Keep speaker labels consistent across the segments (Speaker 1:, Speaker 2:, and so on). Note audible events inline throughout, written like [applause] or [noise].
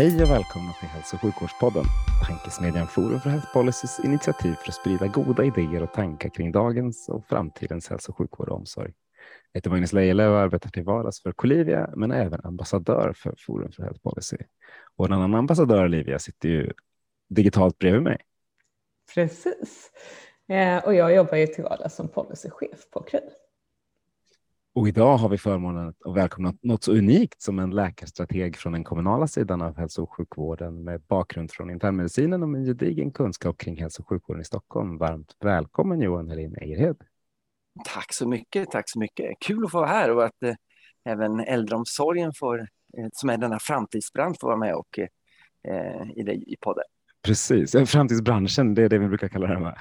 Speaker 1: Hej och välkomna till Hälso och sjukvårdspodden, tankesmedjan Forum för Health Policys initiativ för att sprida goda idéer och tankar kring dagens och framtidens hälso och sjukvård och omsorg. Jag heter Magnus Lejelöw och arbetar till vardags för Colivia, men är även ambassadör för Forum för Health Policy. Och en annan ambassadör, Olivia, sitter ju digitalt bredvid mig.
Speaker 2: Precis. Eh, och jag jobbar ju till vardags som policychef på KRY.
Speaker 1: Och idag har vi förmånen att välkomna något så unikt som en läkarstrateg från den kommunala sidan av hälso och sjukvården med bakgrund från internmedicinen och med gedigen kunskap kring hälso och sjukvården i Stockholm. Varmt välkommen Johan Helin Ejerhed.
Speaker 3: Tack så mycket, tack så mycket. Kul att få vara här och att eh, även äldreomsorgen får, eh, som är denna framtidsbransch, får vara med och eh, i, det, i podden.
Speaker 1: Precis, framtidsbranschen, det är det vi brukar kalla den.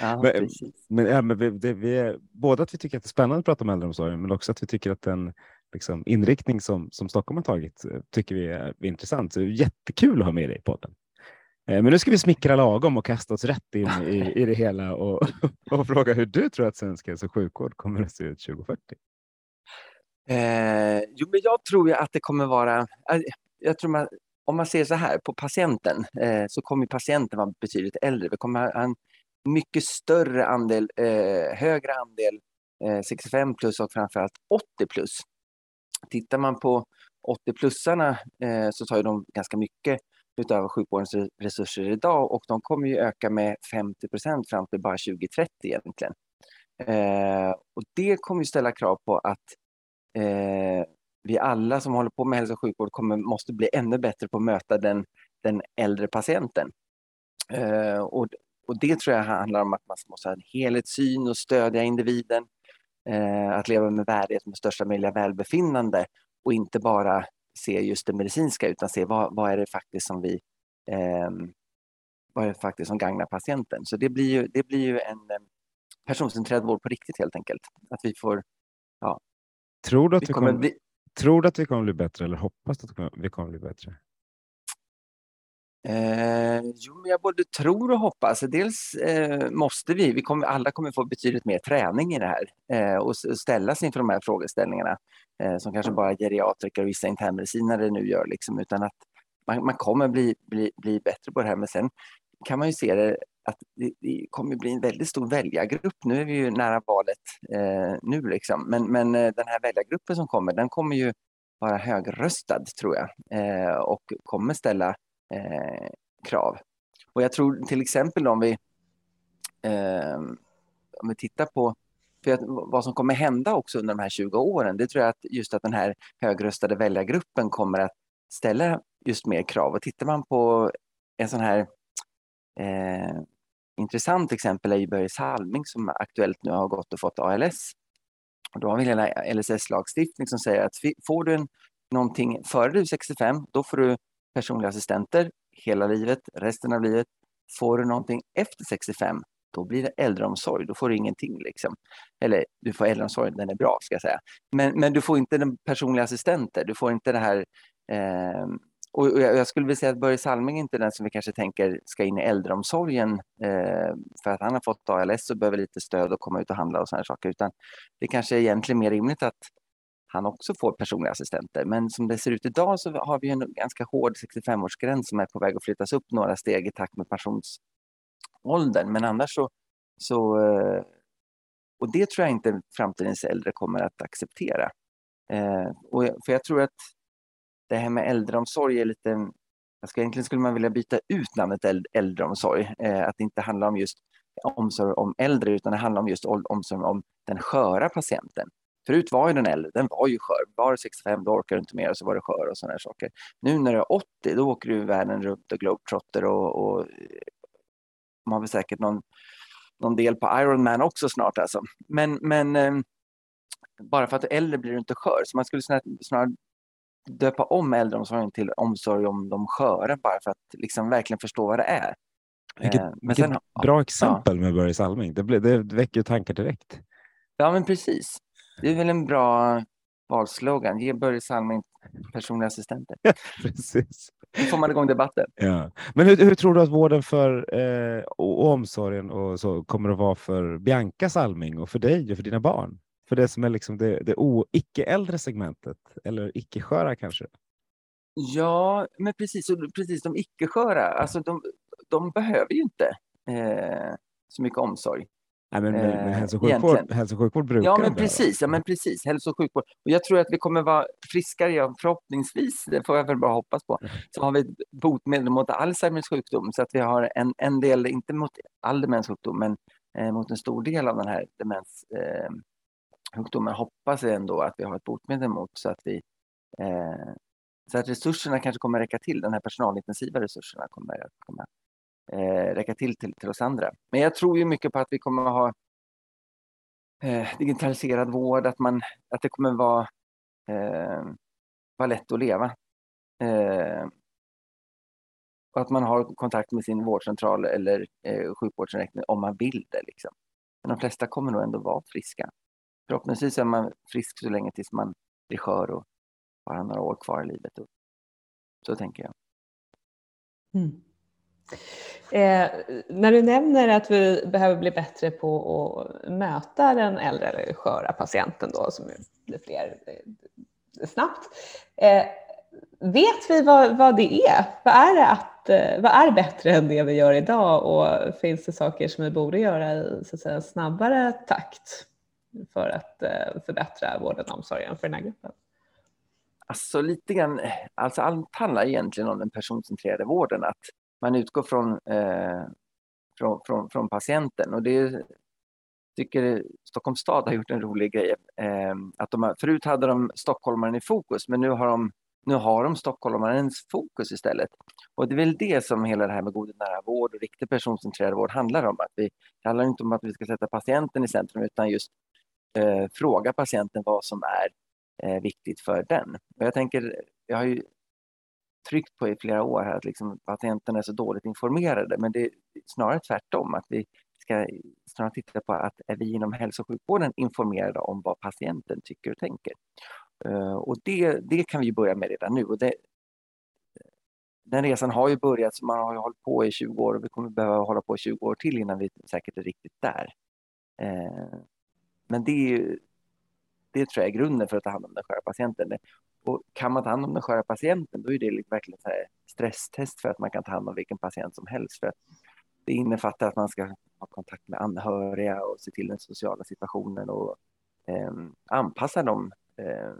Speaker 3: Ja,
Speaker 1: men, men, ja, men vi, det, vi är, både att vi tycker att det är spännande att prata om äldreomsorgen, men också att vi tycker att den liksom, inriktning som, som Stockholm har tagit eh, tycker vi är, är intressant. Så det är jättekul att ha med dig i podden. Eh, Men nu ska vi smickra lagom och kasta oss rätt in i, [laughs] i det hela och, [laughs] och fråga hur du tror att svensk hälso och sjukvård kommer att se ut 2040.
Speaker 3: Eh, jo, men jag tror ju att det kommer vara... eh, Jag tror man, om man ser så här på patienten eh, så kommer patienten vara betydligt äldre. Vi kommer ha en mycket större andel, eh, högre andel eh, 65 plus och framförallt 80 plus. Tittar man på 80-plussarna eh, så tar ju de ganska mycket utav sjukvårdens resurser idag och de kommer ju öka med 50 procent fram till bara 2030 egentligen. Eh, och det kommer ju ställa krav på att eh, vi alla som håller på med hälso och sjukvård kommer, måste bli ännu bättre på att möta den, den äldre patienten. Eh, och, och det tror jag handlar om att man måste ha en helhetssyn och stödja individen. Eh, att leva med värdighet med största möjliga välbefinnande och inte bara se just det medicinska utan se vad, vad är det faktiskt som vi eh, vad är det faktiskt som gagnar patienten. Så det blir ju, det blir ju en eh, personcentrerad vård på riktigt helt enkelt. Att vi får, ja,
Speaker 1: Tror du att
Speaker 3: vi
Speaker 1: vi
Speaker 3: kommer
Speaker 1: kommer,
Speaker 3: bli,
Speaker 1: tror du att vi kommer bli bättre eller hoppas att vi kommer bli bättre?
Speaker 3: Eh, jo, men jag både tror och hoppas. Dels eh, måste vi, vi kommer, alla kommer få betydligt mer träning i det här eh, och ställas inför de här frågeställningarna eh, som kanske bara geriatriker och vissa internmedicinare nu gör. Liksom, utan att man, man kommer bli, bli, bli bättre på det här. Men sen kan man ju se det att det, det kommer bli en väldigt stor väljargrupp. Nu är vi ju nära valet eh, nu liksom. Men, men eh, den här väljargruppen som kommer, den kommer ju vara högröstad tror jag eh, och kommer ställa eh, krav. Och jag tror till exempel om vi, eh, om vi tittar på för att, vad som kommer hända också under de här 20 åren, det tror jag att just att den här högröstade väljargruppen kommer att ställa just mer krav. Och tittar man på en sån här eh, intressant exempel är ju Börje Salming som aktuellt nu har gått och fått ALS. Och då har vi hela LSS-lagstiftning som säger att får du en, någonting före du 65, då får du personliga assistenter hela livet, resten av livet. Får du någonting efter 65, då blir det äldreomsorg. Då får du ingenting. Liksom. Eller du får äldreomsorg, den är bra ska jag säga. Men, men du får inte den personliga assistenter. Du får inte det här... Eh, och jag, jag skulle vilja säga att Börje Salming är inte den som vi kanske tänker ska in i äldreomsorgen eh, för att han har fått ALS och behöver lite stöd och komma ut och handla och sådana saker. Utan det kanske är egentligen mer rimligt att han också får personliga assistenter. Men som det ser ut idag så har vi en ganska hård 65-årsgräns som är på väg att flyttas upp några steg i takt med pensionsåldern. Men annars så, så eh, och det tror jag inte framtidens äldre kommer att acceptera. Eh, och jag, för jag tror att det här med äldreomsorg är lite, jag ska, egentligen skulle man vilja byta ut namnet äldreomsorg, eh, att det inte handlar om just omsorg om äldre utan det handlar om just omsorg om den sköra patienten. Förut var ju den äldre, den var ju skör. Var du 65 då orkar du inte mer och så var du skör och sådana saker. Nu när du är 80 då åker du världen runt och globetrotter och, och man har väl säkert någon, någon del på Ironman också snart alltså. Men, men eh, bara för att du är äldre blir du inte skör. Så man skulle snarare döpa om äldreomsorgen till omsorg om de sköra bara för att liksom verkligen förstå vad det är.
Speaker 1: Vilket, eh, vilket sen, bra exempel ja. med Börje Salming. Det, blir, det väcker tankar direkt.
Speaker 3: Ja, men precis. Det är väl en bra valslogan. Ge Börje Salming personliga assistenter. [laughs]
Speaker 1: precis.
Speaker 3: Då får man igång debatten.
Speaker 1: Ja. Men hur, hur tror du att vården för eh, och, och, omsorgen och så kommer att vara för Bianca Salming och för dig och för dina barn? För det som är liksom det, det icke-äldre segmentet eller icke-sköra kanske?
Speaker 3: Ja, men precis, precis de icke-sköra, alltså de, de behöver ju inte eh, så mycket omsorg.
Speaker 1: Nej, men, men, men hälso, och sjukvård, hälso och sjukvård brukar
Speaker 3: ja, men precis, ja, men precis. Hälso och sjukvård. Och jag tror att vi kommer vara friskare, ja, förhoppningsvis, det får jag väl bara hoppas på, så har vi ett botemedel mot Alzheimers sjukdom, så att vi har en, en del, inte mot all demenssjukdom, men eh, mot en stor del av den här demenssjukdomen eh, hoppas jag ändå att vi har ett botemedel mot, så att vi eh, så att resurserna kanske kommer räcka till, de här personalintensiva resurserna kommer att komma eh, räcka till, till till oss andra. Men jag tror ju mycket på att vi kommer att ha eh, digitaliserad vård, att, man, att det kommer vara, eh, vara lätt att leva. Eh, och att man har kontakt med sin vårdcentral eller eh, sjukvårdsinrättning om man vill det. Liksom. Men de flesta kommer nog ändå vara friska. Förhoppningsvis är man frisk så länge tills man blir skör och bara några år kvar i livet. Så tänker jag.
Speaker 2: Mm. Eh, när du nämner att vi behöver bli bättre på att möta den äldre eller sköra patienten då, som blir fler eh, snabbt. Eh, vet vi vad, vad det är? Vad är, det att, eh, vad är bättre än det vi gör idag och finns det saker som vi borde göra i så att säga, snabbare takt för att eh, förbättra vården och omsorgen för den här gruppen?
Speaker 3: Alltså lite grann, alltså allt handlar egentligen om den personcentrerade vården, att man utgår från, eh, från, från, från, patienten. Och det tycker Stockholms stad har gjort en rolig grej. Eh, att de har, förut hade de stockholmaren i fokus, men nu har de nu har de stockholmarens fokus istället. Och det är väl det som hela det här med god och nära vård och riktig personcentrerad vård handlar om. Att vi, det handlar inte om att vi ska sätta patienten i centrum utan just eh, fråga patienten vad som är eh, viktigt för den. Och jag tänker, jag har ju tryckt på i flera år här att liksom patienterna är så dåligt informerade, men det är snarare tvärtom, att vi ska snarare titta på att är vi inom hälso och sjukvården informerade om vad patienten tycker och tänker? Eh, och det, det kan vi börja med redan nu. Och det, den resan har ju börjat, så man har ju hållit på i 20 år och vi kommer behöva hålla på i 20 år till innan vi säkert är riktigt där. Eh, men det är ju, det tror jag är grunden för att ta hand om den sköra patienten. Och kan man ta hand om den sköra patienten, då är det verkligen så stresstest för att man kan ta hand om vilken patient som helst. För det innefattar att man ska ha kontakt med anhöriga och se till den sociala situationen och eh, anpassa de eh,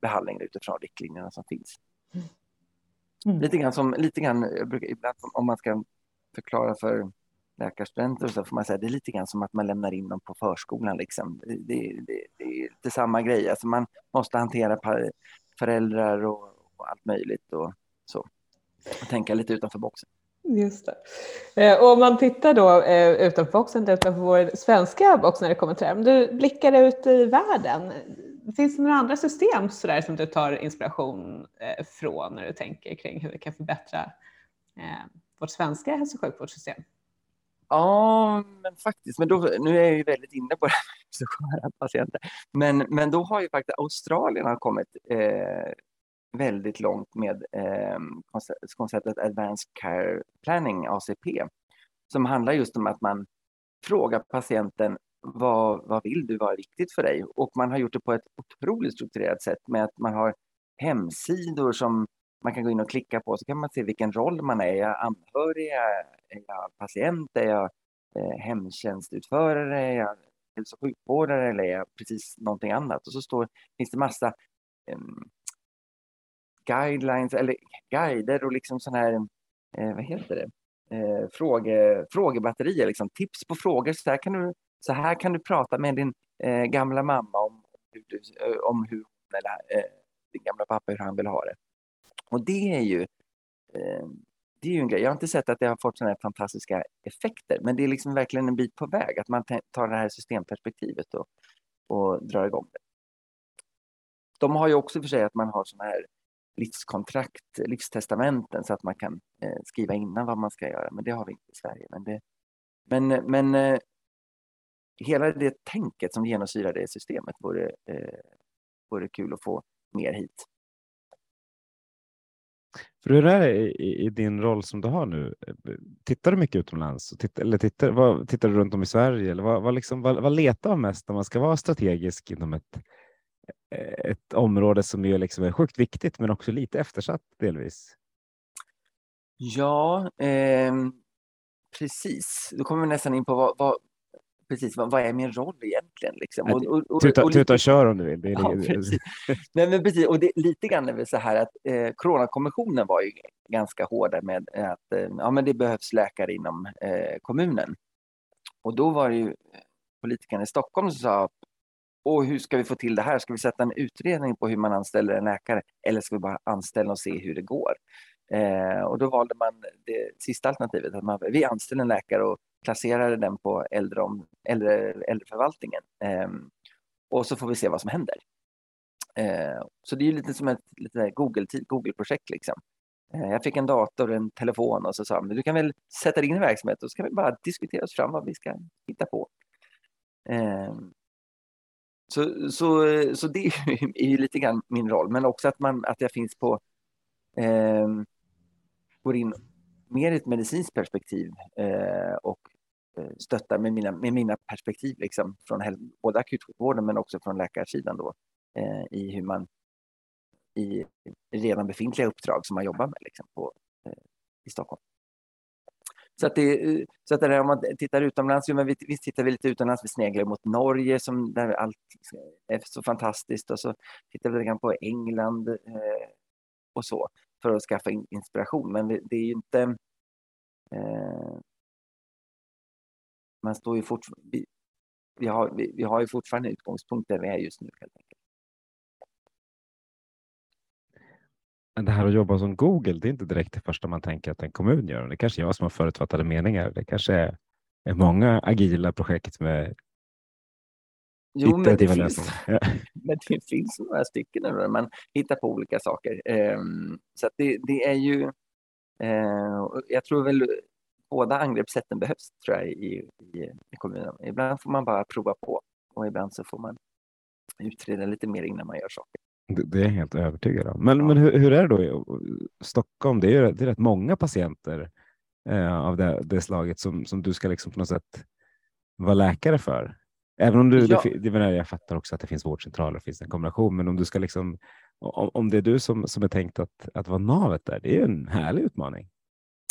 Speaker 3: behandlingar utifrån riktlinjerna som finns. Mm. Lite grann som, lite grann, jag brukar, ibland om man ska förklara för läkarstudenter och så får man säga det är lite grann som att man lämnar in dem på förskolan. Liksom. Det, det, det, det är inte samma grej. Alltså man måste hantera föräldrar och, och allt möjligt och så. Och tänka lite utanför boxen.
Speaker 2: Just det. Eh, och om man tittar då eh, utanför boxen, utanför vår svenska box när det kommer till det här. Om du blickar ut i världen, finns det några andra system så där som du tar inspiration eh, från när du tänker kring hur vi kan förbättra eh, vårt svenska hälso och sjukvårdssystem?
Speaker 3: Ja, men faktiskt. Men då, nu är jag ju väldigt inne på det här med patienter. Men, men då har ju faktiskt Australien har kommit eh, väldigt långt med eh, konceptet Advanced Care Planning, ACP, som handlar just om att man frågar patienten vad, vad vill du, vad är viktigt för dig? Och man har gjort det på ett otroligt strukturerat sätt med att man har hemsidor som man kan gå in och klicka på så kan man se vilken roll man är. Är jag anhörig? Är jag patient? Är jag eh, hemtjänstutförare? Är jag hälso och sjukvårdare eller är jag precis någonting annat? Och så står, finns det massa um, guidelines eller guider och liksom sån här, eh, vad heter det, eh, fråge, frågebatterier, liksom, tips på frågor. Så här kan du, så här kan du prata med din eh, gamla mamma om hur, du, eh, om hur eller, eh, din gamla pappa hur han vill ha det. Och det är ju eh, det är ju en grej. Jag har inte sett att det har fått sådana här fantastiska effekter, men det är liksom verkligen en bit på väg att man tar det här systemperspektivet och och drar igång det. De har ju också för sig att man har sådana här livskontrakt, livstestamenten så att man kan eh, skriva innan vad man ska göra, men det har vi inte i Sverige. Men, det, men, men eh, hela det tänket som genomsyrar det systemet vore, eh, vore kul att få mer hit.
Speaker 1: För hur är det i, i, din roll som du har nu? Tittar du mycket utomlands? Tittar, eller tittar, vad, tittar du runt om i Sverige? Eller vad, vad, liksom, vad, vad letar man mest när man ska vara strategisk inom ett, ett område som ju liksom är sjukt viktigt men också lite eftersatt delvis?
Speaker 3: Ja, eh, precis. Då kommer vi nästan in på vad, vad, precis, vad, vad är min roll egentligen? Liksom?
Speaker 1: Och, och, och, tuta, tuta och kör om du vill. Det ja.
Speaker 3: Nej, men precis. Och det, lite grann är väl så här att eh, Coronakommissionen var ju ganska hårda med att eh, ja, men det behövs läkare inom eh, kommunen. Och då var det ju politikerna i Stockholm som sa och hur ska vi få till det här? Ska vi sätta en utredning på hur man anställer en läkare eller ska vi bara anställa och se hur det går? Eh, och då valde man det sista alternativet, att man, vi anställer en läkare och placerade den på äldre, äldre, äldreförvaltningen. Eh, och så får vi se vad som händer. Eh, så det är lite som ett lite Google-projekt. Google liksom. Eh, jag fick en dator och en telefon och så sa de, du kan väl sätta dig in i verksamheten och så kan vi bara diskutera oss fram vad vi ska hitta på. Ehm, så, så, så det är ju lite grann min roll, men också att, man, att jag finns på eh, går in mer i ett medicinskt perspektiv eh, och stöttar med mina, med mina perspektiv, liksom, från både akutsjukvården men också från läkarsidan då, eh, i hur man i redan befintliga uppdrag som man jobbar med liksom, på, eh, i Stockholm. Så att, det, så att det där, om man tittar utomlands, jo, men vi, visst tittar vi lite utomlands, vi sneglar mot Norge som där allt är så fantastiskt och så tittar vi lite grann på England eh, och så för att skaffa in, inspiration. Men det, det är ju inte... Eh, man står ju fortfarande... Vi, vi, har, vi, vi har ju fortfarande utgångspunkt där vi är just nu helt enkelt.
Speaker 1: Men det här att jobba som Google, det är inte direkt det första man tänker att en kommun gör. Det kanske är jag som har förutfattade meningar. Det kanske är, är många agila projekt med
Speaker 3: Jo, men det, finns, [laughs] men det finns några stycken där man hittar på olika saker. Um, så det, det, är ju... Uh, jag tror väl båda angreppssätten behövs tror jag i, i, i kommunen. Ibland får man bara prova på och ibland så får man utreda lite mer innan man gör saker.
Speaker 1: Det, det är jag helt övertygad om. Men, ja. men hur, hur, är det då i Stockholm? Det är ju det är rätt många patienter eh, av det, det, slaget som, som du ska liksom på något sätt vara läkare för. Även om du, ja. det, det, jag fattar också att det finns vårdcentraler och finns en kombination, men om du ska liksom, om, om det är du som, som är tänkt att, att vara navet där, det är en härlig utmaning.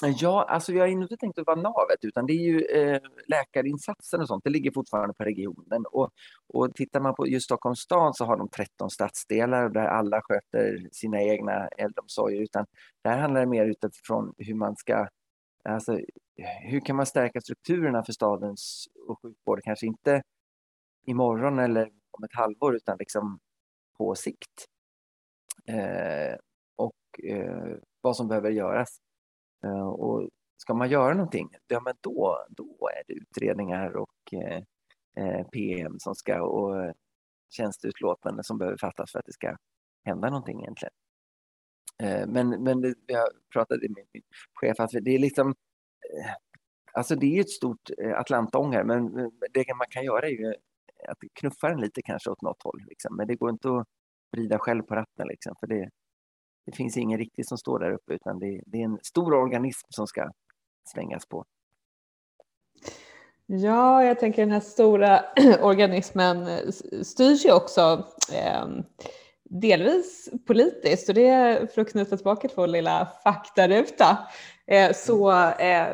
Speaker 3: Ja, alltså vi har inte tänkt att vara navet, utan det är ju eh, läkarinsatsen och sånt. Det ligger fortfarande på regionen. Och, och tittar man på just Stockholms stad så har de 13 stadsdelar där alla sköter sina egna äldreomsorger. Utan där handlar det mer utifrån hur man ska, alltså hur kan man stärka strukturerna för stadens och sjukvård? Kanske inte imorgon eller om ett halvår, utan liksom på sikt. Eh, och eh, vad som behöver göras. Eh, och ska man göra någonting, ja men då, då är det utredningar och eh, eh PM som ska och tjänsteutlåtanden som behöver fattas för att det ska hända någonting egentligen. Eh, men, men det, jag pratade med min chef att det är liksom eh, Alltså det är ett stort Atlantånger men det man kan göra är ju att knuffa den lite kanske åt något håll. Liksom. Men det går inte att vrida själv på ratten liksom, för det, det finns ingen riktigt som står där uppe utan det, det är en stor organism som ska svängas på.
Speaker 2: Ja, jag tänker den här stora [clears throat] organismen styrs ju också eh, delvis politiskt och det är för att knyta tillbaka till vår lilla faktaruta eh, så eh,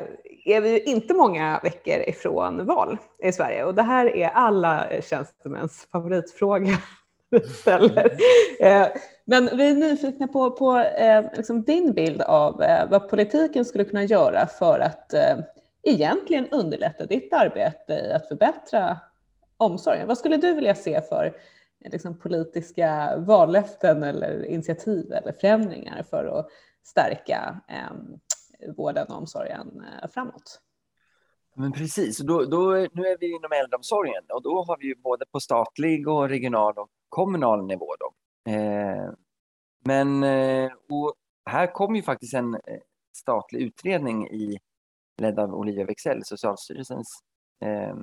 Speaker 2: är vi inte många veckor ifrån val i Sverige och det här är alla tjänstemäns favoritfråga. [laughs] ställer. [laughs] Men vi är nyfikna på, på eh, liksom din bild av eh, vad politiken skulle kunna göra för att eh, egentligen underlätta ditt arbete i att förbättra omsorgen. Vad skulle du vilja se för eh, liksom, politiska vallöften eller initiativ eller förändringar för att stärka ehm, vården och omsorgen eh, framåt?
Speaker 3: Men precis, då, då, nu är vi inom äldreomsorgen och då har vi ju både på statlig och regional och kommunal nivå. Då. Eh, men eh, och här kom ju faktiskt en eh, statlig utredning i, ledd av Olivia Wexell, Socialstyrelsens eh,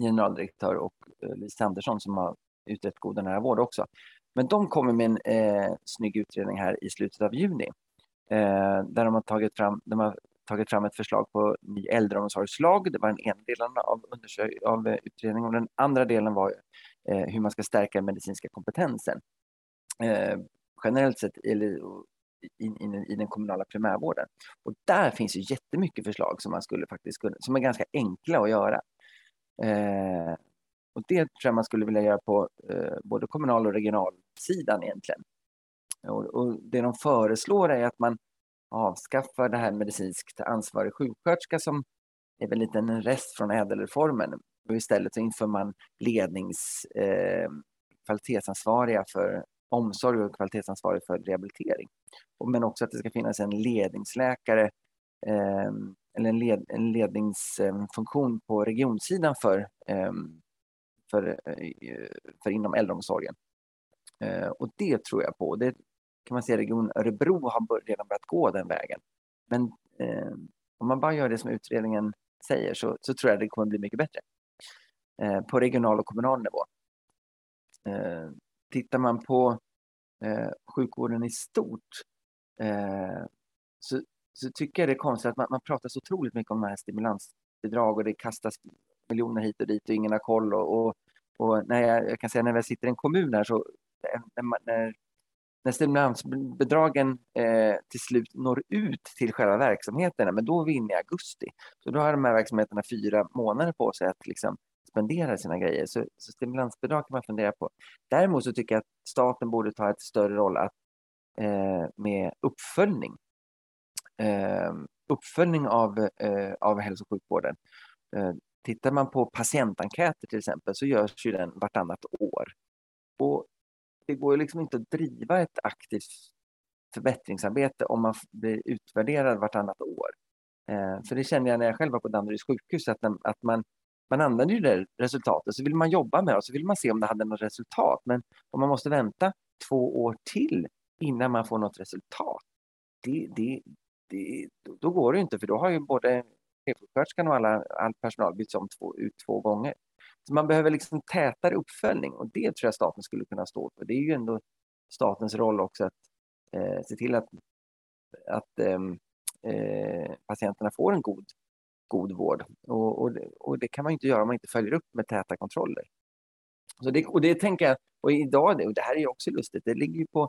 Speaker 3: generaldirektör och eh, Lisa Andersson som har utrett god och nära vård också. Men de kommer med en eh, snygg utredning här i slutet av juni. Eh, där de har tagit fram, de har tagit fram ett förslag på ny äldreomsorgslag. Det var den ena delen av, av utredningen och den andra delen var eh, hur man ska stärka den medicinska kompetensen. Eh, generellt sett eller, in, in, i den kommunala primärvården. Och där finns ju jättemycket förslag som man skulle faktiskt kunna, som är ganska enkla att göra. Eh, och det tror jag man skulle vilja göra på eh, både kommunal och regionalsidan egentligen. Och, och, det de föreslår är att man avskaffar det här medicinskt ansvarig sjuksköterska som är väl lite en rest från ädelreformen. Och istället så inför man lednings eh, kvalitetsansvariga för omsorg och kvalitetsansvarig för rehabilitering. Men också att det ska finnas en ledningsläkare ehm, eller en, led, en ledningsfunktion på regionsidan för, ehm, för, eh, för inom äldreomsorgen. Eh, och det tror jag på. Det kan man säga Region Örebro har redan börjat gå den vägen. Men ehm, om man bara gör det som utredningen säger så, så tror jag det kommer bli mycket bättre. Eh, på regional och kommunal nivå. Tittar man på eh, sjukvården i stort eh, så, så tycker jag det är konstigt att man, man pratar så otroligt mycket om de här stimulansbidrag och det kastas miljoner hit och dit och ingen har koll. Och, och, och när jag, jag, kan säga när jag sitter i en kommun här så eh, när, när, när stimulansbidragen eh, till slut når ut till själva verksamheterna, men då är vi inne i augusti. Så då har de här verksamheterna fyra månader på sig att liksom spenderar sina grejer. Så, så stimulansbidrag kan man fundera på. Däremot så tycker jag att staten borde ta ett större roll att, eh, med uppföljning eh, uppföljning av, eh, av hälso och sjukvården. Eh, tittar man på patientenkäter till exempel så görs ju den vartannat år. Och det går ju liksom inte att driva ett aktivt förbättringsarbete om man blir utvärderad vartannat år. Eh, för det kände jag när jag själv var på Danderyds sjukhus, att, att man, man använder ju det resultatet, så vill man jobba med det och så vill man se om det hade något resultat. Men om man måste vänta två år till innan man får något resultat, det, det, det, då går det inte för då har ju både chefsjuksköterskan och alla, all personal bytts om två, ut två gånger. Så man behöver liksom tätare uppföljning och det tror jag staten skulle kunna stå för. Det är ju ändå statens roll också att eh, se till att, att ehm, eh, patienterna får en god, god vård. Och, och, och, det kan man inte göra om man inte följer upp med täta kontroller. Så det, och det tänker jag, och idag, och det här är ju också lustigt, det ligger ju på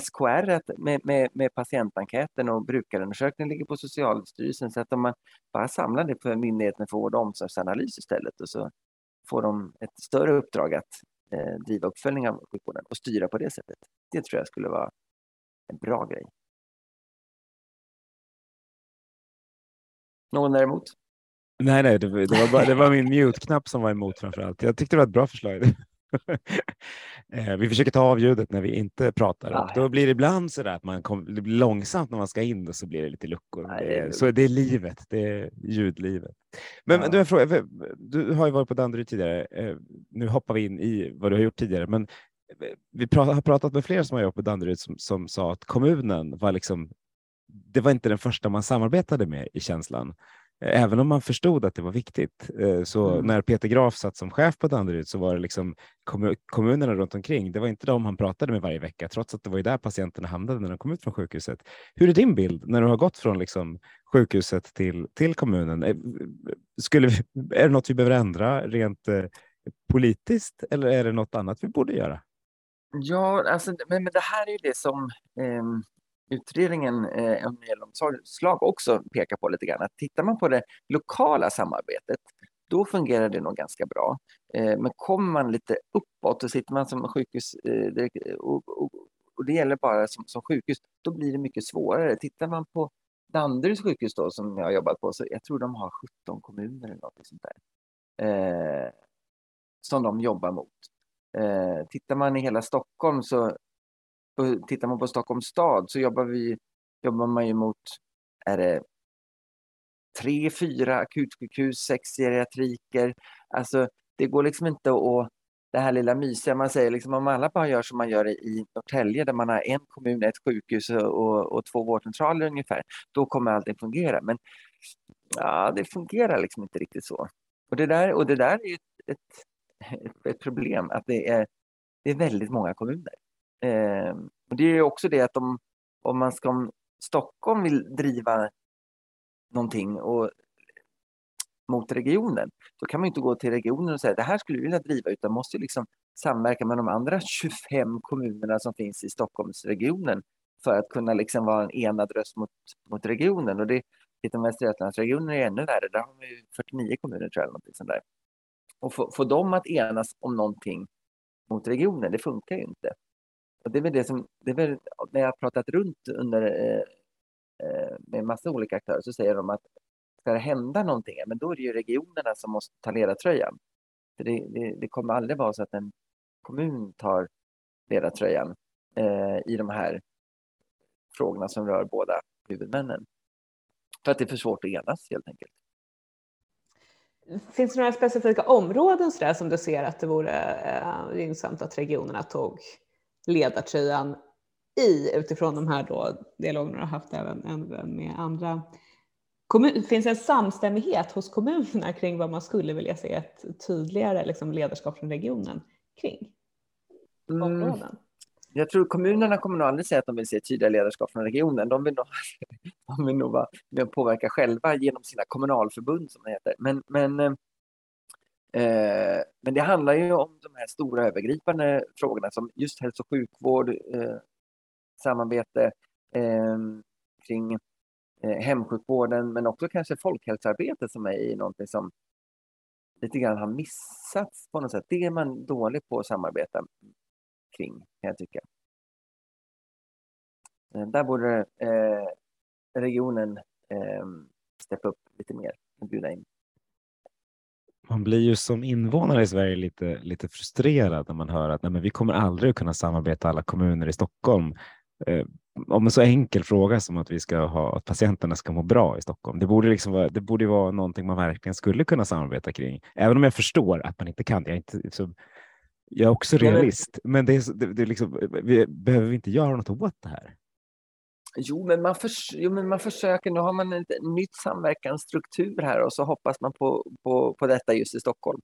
Speaker 3: SKR med, med, med patientenkäten och brukarundersökningen ligger på Socialstyrelsen. Så att om man bara samlar det på Myndigheten för vård och omsorgsanalys istället och så får de ett större uppdrag att eh, driva uppföljning av sjukvården och styra på det sättet. Det tror jag skulle vara en bra grej. Någon däremot?
Speaker 1: Nej, nej, det, det, var, bara, det var min mute-knapp som var emot framför allt. Jag tyckte det var ett bra förslag. [laughs] Eh, vi försöker ta av ljudet när vi inte pratar och då blir det ibland så där att man kom, det blir långsamt när man ska in och så blir det lite luckor. Nej, det är, så det är livet, det är ljudlivet. Men ja. du, fråga, du har ju varit på Danderyd tidigare. Eh, nu hoppar vi in i vad du har gjort tidigare, men vi har pratat med fler som har jobbat på Danderyd som, som sa att kommunen var liksom det var inte den första man samarbetade med i känslan. Även om man förstod att det var viktigt. Eh, så mm. när Peter Graf satt som chef på Danderyd så var det liksom kommunerna runt omkring. Det var inte de han pratade med varje vecka, trots att det var ju där patienterna hamnade när de kom ut från sjukhuset. Hur är din bild när du har gått från liksom sjukhuset till, till kommunen? Eh, skulle är det något vi behöver ändra rent eh, politiskt eller är det något annat vi borde göra?
Speaker 3: Ja, alltså, men, men det här är ju det som eh, utredningen eh, om äldreomsorgslag också pekar på lite grann. Att tittar man på det lokala samarbetet, då fungerar det nog ganska bra. Eh, men kommer man lite uppåt och sitter man som sjukhus eh, och, och, och, det gäller bara som, som, sjukhus, då blir det mycket svårare. Tittar man på Danderyds sjukhus då, som jag har jobbat på, så jag tror de har 17 kommuner eller något sånt där. Eh, som de jobbar mot. Eh, tittar man i hela Stockholm så tittar man på Stockholms stad så jobbar, vi, jobbar man ju mot är det tre, fyra akutsjukhus, sex geriatriker. Alltså, det går liksom inte att det här lilla mysiga man säger, liksom om alla bara gör som man gör i Norrtälje där man har en kommun, ett sjukhus och, och två vårdcentraler ungefär, då kommer allting fungera. Men ja, det fungerar liksom inte riktigt så. Och det där, och det där är ett, ett, ett problem, att det är, det är väldigt många kommuner. Eh, och det är också det att om, om man ska, om Stockholm vill driva någonting och mot regionen, då kan man inte gå till regionen och säga det här skulle vi vilja driva, utan måste liksom samverka med de andra 25 kommunerna som finns i Stockholmsregionen för att kunna liksom vara en enad röst mot, mot regionen. Och det, tittar man Västra Götalandsregionen är ännu värre, där har vi 49 kommuner tror jag. Någonting sånt där. Och få, få dem att enas om någonting mot regionen, det funkar ju inte. Och det är väl det som, det är väl, när jag har pratat runt under, eh, eh med massa olika aktörer så säger de att ska det hända någonting, men då är det ju regionerna som måste ta ledartröjan. För det, det, det kommer aldrig vara så att en kommun tar ledartröjan eh, i de här frågorna som rör båda huvudmännen. För att det är för svårt att enas helt enkelt.
Speaker 2: Finns det några specifika områden så som du ser att det vore eh, gynnsamt att regionerna tog ledartröjan i utifrån de här då dialogerna du har haft även, även med andra kommun, finns en samstämmighet hos kommunerna kring vad man skulle vilja se ett tydligare liksom, ledarskap från regionen kring? Mm. Områden?
Speaker 3: Jag tror kommunerna kommer nog aldrig säga att de vill se tydliga ledarskap från regionen. De vill nog, [laughs] de vill nog vara med och påverka själva genom sina kommunalförbund som det heter. Men, men, eh, men det handlar ju om de här stora övergripande frågorna som just hälso och sjukvård, eh, samarbete ehm, eh, kring hemsjukvården men också kanske folkhälsoarbete som är någonting som lite grann har missats på något sätt. Det är man dålig på att samarbeta kring kan jag tycka. Eh, där borde eh, regionen ehm, steppa upp lite mer och bjuda in.
Speaker 1: Man blir ju som invånare i Sverige lite, lite frustrerad när man hör att nej, men vi kommer aldrig att kunna samarbeta alla kommuner i Stockholm eh, om en så enkel fråga som att vi ska ha att patienterna ska må bra i Stockholm. Det borde liksom vara, det borde vara någonting man verkligen skulle kunna samarbeta kring, även om jag förstår att man inte kan. Jag är, inte, så, jag är också realist, men det är, det, det liksom, vi, behöver vi inte göra något åt det här?
Speaker 3: Jo men, man för, jo, men man försöker. Nu har man en nytt samverkansstruktur här och så hoppas man på, på, på detta just i Stockholm.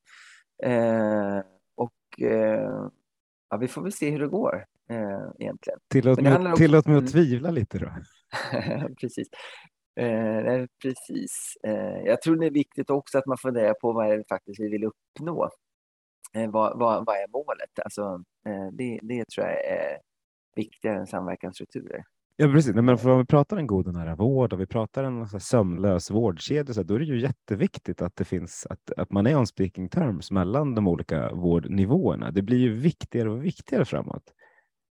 Speaker 3: Eh, och eh, ja, vi får väl se hur det går eh, egentligen.
Speaker 1: Tillåt, mig, också... tillåt mig att mm. tvivla lite då. [laughs]
Speaker 3: precis. Eh, precis. Eh, jag tror det är viktigt också att man funderar på vad är det faktiskt vi vill uppnå. Eh, vad, vad, vad, är målet? Alltså, eh, det, det tror jag är viktigare än samverkansstrukturer.
Speaker 1: Ja, precis. Men om vi pratar en god och nära vård och vi pratar en så sömlös vårdkedja, så då är det ju jätteviktigt att det finns att, att man är on speaking terms mellan de olika vårdnivåerna. Det blir ju viktigare och viktigare framåt.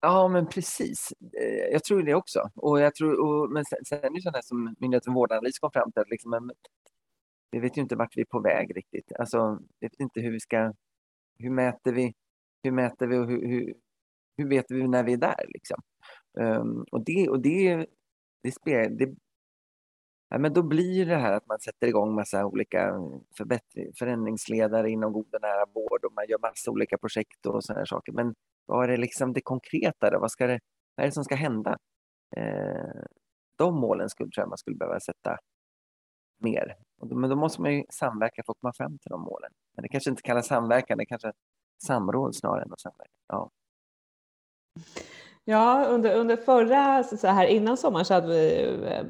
Speaker 3: Ja, men precis. Eh, jag tror det också. Och jag tror, och, men sen, sen är det sådana som Myndigheten vårdanalys kom fram till, att liksom, men, vi vet ju inte vart vi är på väg riktigt. Alltså, vi vet inte hur vi ska, hur mäter vi, hur mäter vi och hur, hur, hur vet vi när vi är där liksom? Um, och det, och det, det, spelar, det ja, men då blir det här att man sätter igång massa olika förändringsledare inom god och nära vård och man gör massa olika projekt och sådana saker. Men vad är det liksom det konkreta då? Vad, ska det, vad är det som ska hända? Eh, de målen skulle, tror jag man skulle behöva sätta mer. Men då måste man ju samverka för att komma fram till de målen. Men det kanske inte kallas samverkan, det kanske är samråd snarare än att samverka. Ja.
Speaker 2: Ja, under, under förra, så här innan sommaren så hade vi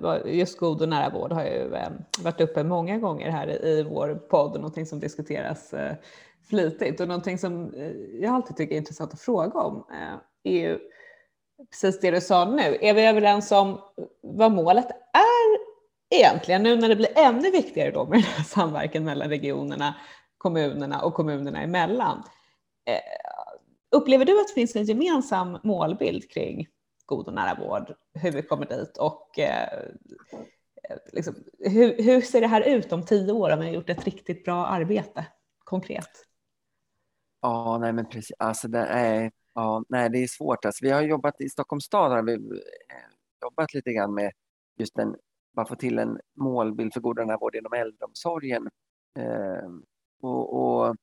Speaker 2: eh, just god och nära vård har ju eh, varit uppe många gånger här i vår podd, någonting som diskuteras eh, flitigt och någonting som jag alltid tycker är intressant att fråga om är ju precis det du sa nu. Är vi överens om vad målet är egentligen nu när det blir ännu viktigare då med samverkan mellan regionerna, kommunerna och kommunerna emellan? Upplever du att det finns en gemensam målbild kring god och nära vård, hur vi kommer dit och eh, liksom, hur, hur, ser det här ut om tio år om vi har gjort ett riktigt bra arbete konkret?
Speaker 3: Ja, nej men precis. Alltså det är, ja, nej, det är svårt. Alltså, vi har jobbat i Stockholms stad har vi eh, jobbat lite grann med just den bara få till en målbild för god och nära vård inom äldreomsorgen. Eh, och, och,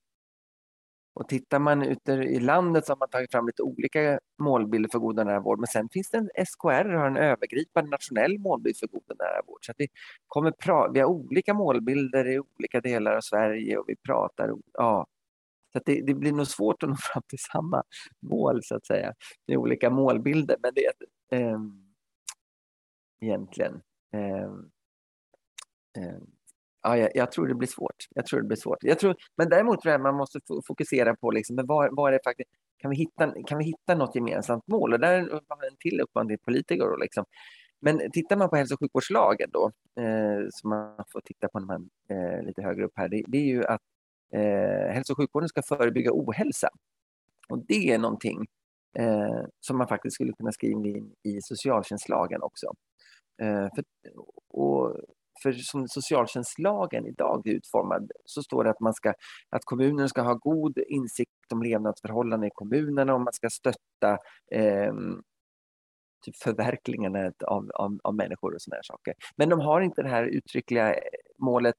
Speaker 3: och tittar man ute i landet så har man tagit fram lite olika målbilder för god och nära vård. Men sen finns det en SKR har en övergripande nationell målbild för god och nära vård. Så att vi, kommer pra vi har olika målbilder i olika delar av Sverige och vi pratar... Ja. Så det, det, blir nog svårt att nå fram till samma mål så att säga med olika målbilder. Men det är eh, egentligen. Eh, eh, Ja, jag, jag, tror det blir svårt. Jag tror det blir svårt. Jag tror, men däremot tror jag man måste fokusera på liksom, men var, var är det faktiskt, kan vi, hitta, kan vi hitta något gemensamt mål? Och där har en till uppmaning till politiker. Då, liksom. Men tittar man på hälso och sjukvårdslagen då, eh, som man får titta på när man, eh, lite högre upp här, det, det är ju att eh, hälso och sjukvården ska förebygga ohälsa. Och det är någonting eh, som man faktiskt skulle kunna skriva in i socialtjänstlagen också. Eh, för, och för som socialtjänstlagen idag är utformad så står det att, man ska, att kommunen ska ha god insikt om levnadsförhållanden i kommunerna och man ska stötta eh, typ förverkligandet av, av, av människor och sådana saker. Men de har inte det här uttryckliga eh, målet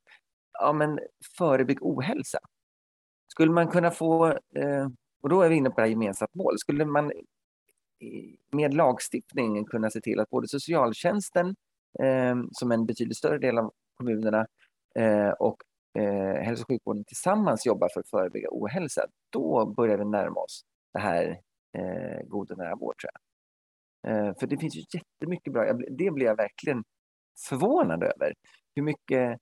Speaker 3: ja, men förebygg ohälsa. Skulle man kunna få, eh, och då är vi inne på det här gemensamt mål, skulle man med lagstiftningen kunna se till att både socialtjänsten Ehm, som en betydligt större del av kommunerna eh, och eh, hälso och sjukvården tillsammans jobbar för att förebygga ohälsa, då börjar vi närma oss det här eh, goda nära vård, tror jag. Eh, för det finns ju jättemycket bra, det blir jag verkligen förvånad över, hur mycket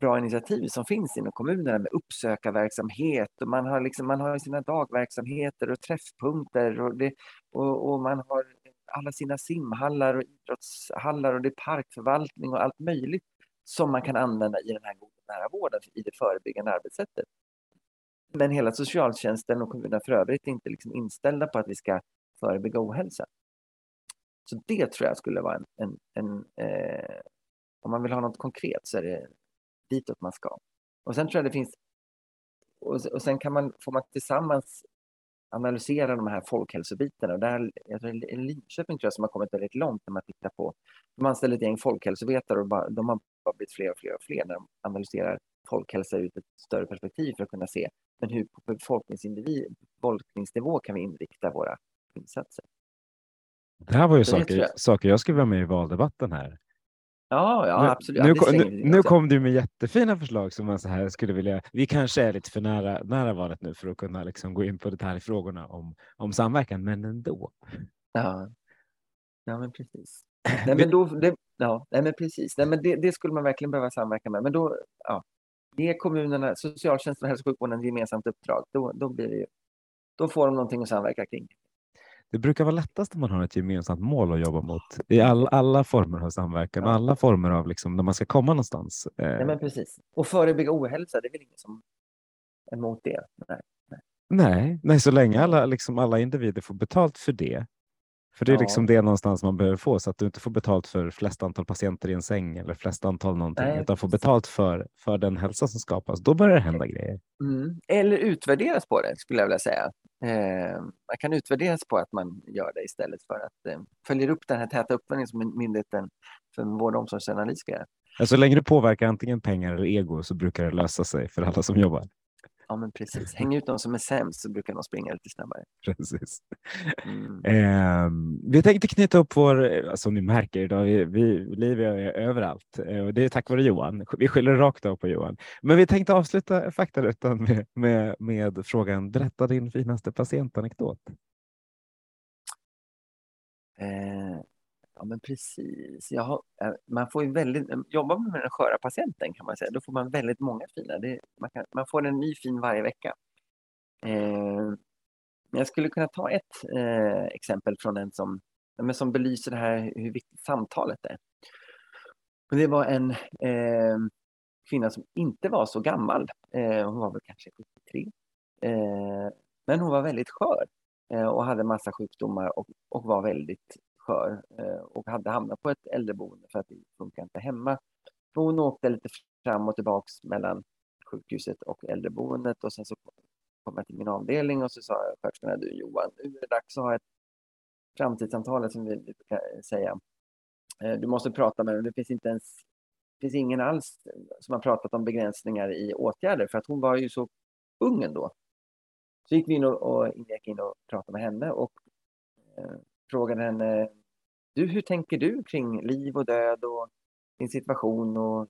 Speaker 3: bra initiativ som finns inom kommunerna med uppsökarverksamhet och man har, liksom, man har sina dagverksamheter och träffpunkter och, det, och, och man har alla sina simhallar och idrottshallar och det är parkförvaltning och allt möjligt som man kan använda i den här goda nära vården, i det förebyggande arbetssättet. Men hela socialtjänsten och kommunerna för övrigt är inte liksom inställda på att vi ska förebygga ohälsa. Så det tror jag skulle vara en... en, en eh, om man vill ha något konkret så är det ditåt man ska. Och sen tror jag det finns... Och, och sen kan man, får man tillsammans analysera de här folkhälsobitarna. Och där, tror, Linköping tror jag som har kommit väldigt långt när man tittar på... De anställer ett gäng folkhälsovetare och bara, de har bara blivit fler och fler och fler när de analyserar folkhälsa ur ett större perspektiv för att kunna se men hur på befolkningsnivå kan vi inrikta våra insatser.
Speaker 1: Det här var ju saker jag. saker jag skulle vara med i valdebatten här.
Speaker 3: Ja, ja
Speaker 1: nu,
Speaker 3: absolut.
Speaker 1: Nu,
Speaker 3: ja,
Speaker 1: nu, nu kom du med jättefina förslag som man så här skulle vilja. Vi kanske är lite för nära, nära valet nu för att kunna liksom gå in på detaljfrågorna om, om samverkan, men ändå.
Speaker 3: Ja, ja men precis. [clears throat] Nej, men då, det, ja, nej, men precis. Nej, men det, det, skulle man verkligen behöva samverka med. Men då, ja, ge kommunerna, socialtjänsten och hälso och sjukvården ett gemensamt uppdrag. Då, då, blir det, då får de någonting att samverka kring
Speaker 1: det brukar vara lättast om man har ett gemensamt mål att jobba mot i all, alla former av samverkan och alla former av liksom, när man ska komma någonstans.
Speaker 3: Nej, men precis. Och förebygga ohälsa, det är väl ingen som är emot det? Nej,
Speaker 1: nej. nej, nej så länge alla, liksom, alla individer får betalt för det. För det är ja. liksom det någonstans man behöver få så att du inte får betalt för flest antal patienter i en säng eller flest antal någonting nej, utan får betalt för, för den hälsa som skapas. Då börjar det hända grejer.
Speaker 3: Mm. Eller utvärderas på det skulle jag vilja säga. Eh, man kan utvärderas på att man gör det istället för att eh, följa upp den här täta uppföljningen som Myndigheten för vård och omsorgsanalys ska göra.
Speaker 1: Så länge du påverkar antingen pengar eller ego så brukar det lösa sig för alla som jobbar.
Speaker 3: Ja, men precis. Häng ut de som är sämst så brukar de springa lite snabbare. [laughs]
Speaker 1: Precis. Mm. Eh, vi tänkte knyta upp vår, som ni märker idag, vi, vi Livia är överallt eh, och det är tack vare Johan. Vi skyller rakt av på Johan. Men vi tänkte avsluta faktarutan med, med, med frågan, berätta din finaste patientanekdot.
Speaker 3: Eh, Ja, men precis. Har, eh, man får ju väldigt, eh, jobbar man med den sköra patienten kan man säga, då får man väldigt många fina. Det, man, kan, man får en ny fin varje vecka. Eh, jag skulle kunna ta ett eh, exempel från en som, men som belyser det här hur viktigt samtalet är. Och det var en eh, kvinna som inte var så gammal. Eh, hon var väl kanske 73. Eh, men hon var väldigt skör och hade massa sjukdomar och, och var väldigt för eh, och hade hamnat på ett äldreboende för att det funkar inte hemma. Hon åkte lite fram och tillbaks mellan sjukhuset och äldreboendet och sen så kom jag till min avdelning och så sa sköterskorna, du Johan, nu är det dags att ha ett framtidssamtal som vi brukar säga. Eh, du måste prata med henne. Det finns inte ens det finns ingen alls som har pratat om begränsningar i åtgärder för att hon var ju så ung ändå. Så gick vi in och, och gick in och pratade med henne och eh, frågade eh, henne du, hur tänker du kring liv och död och din situation och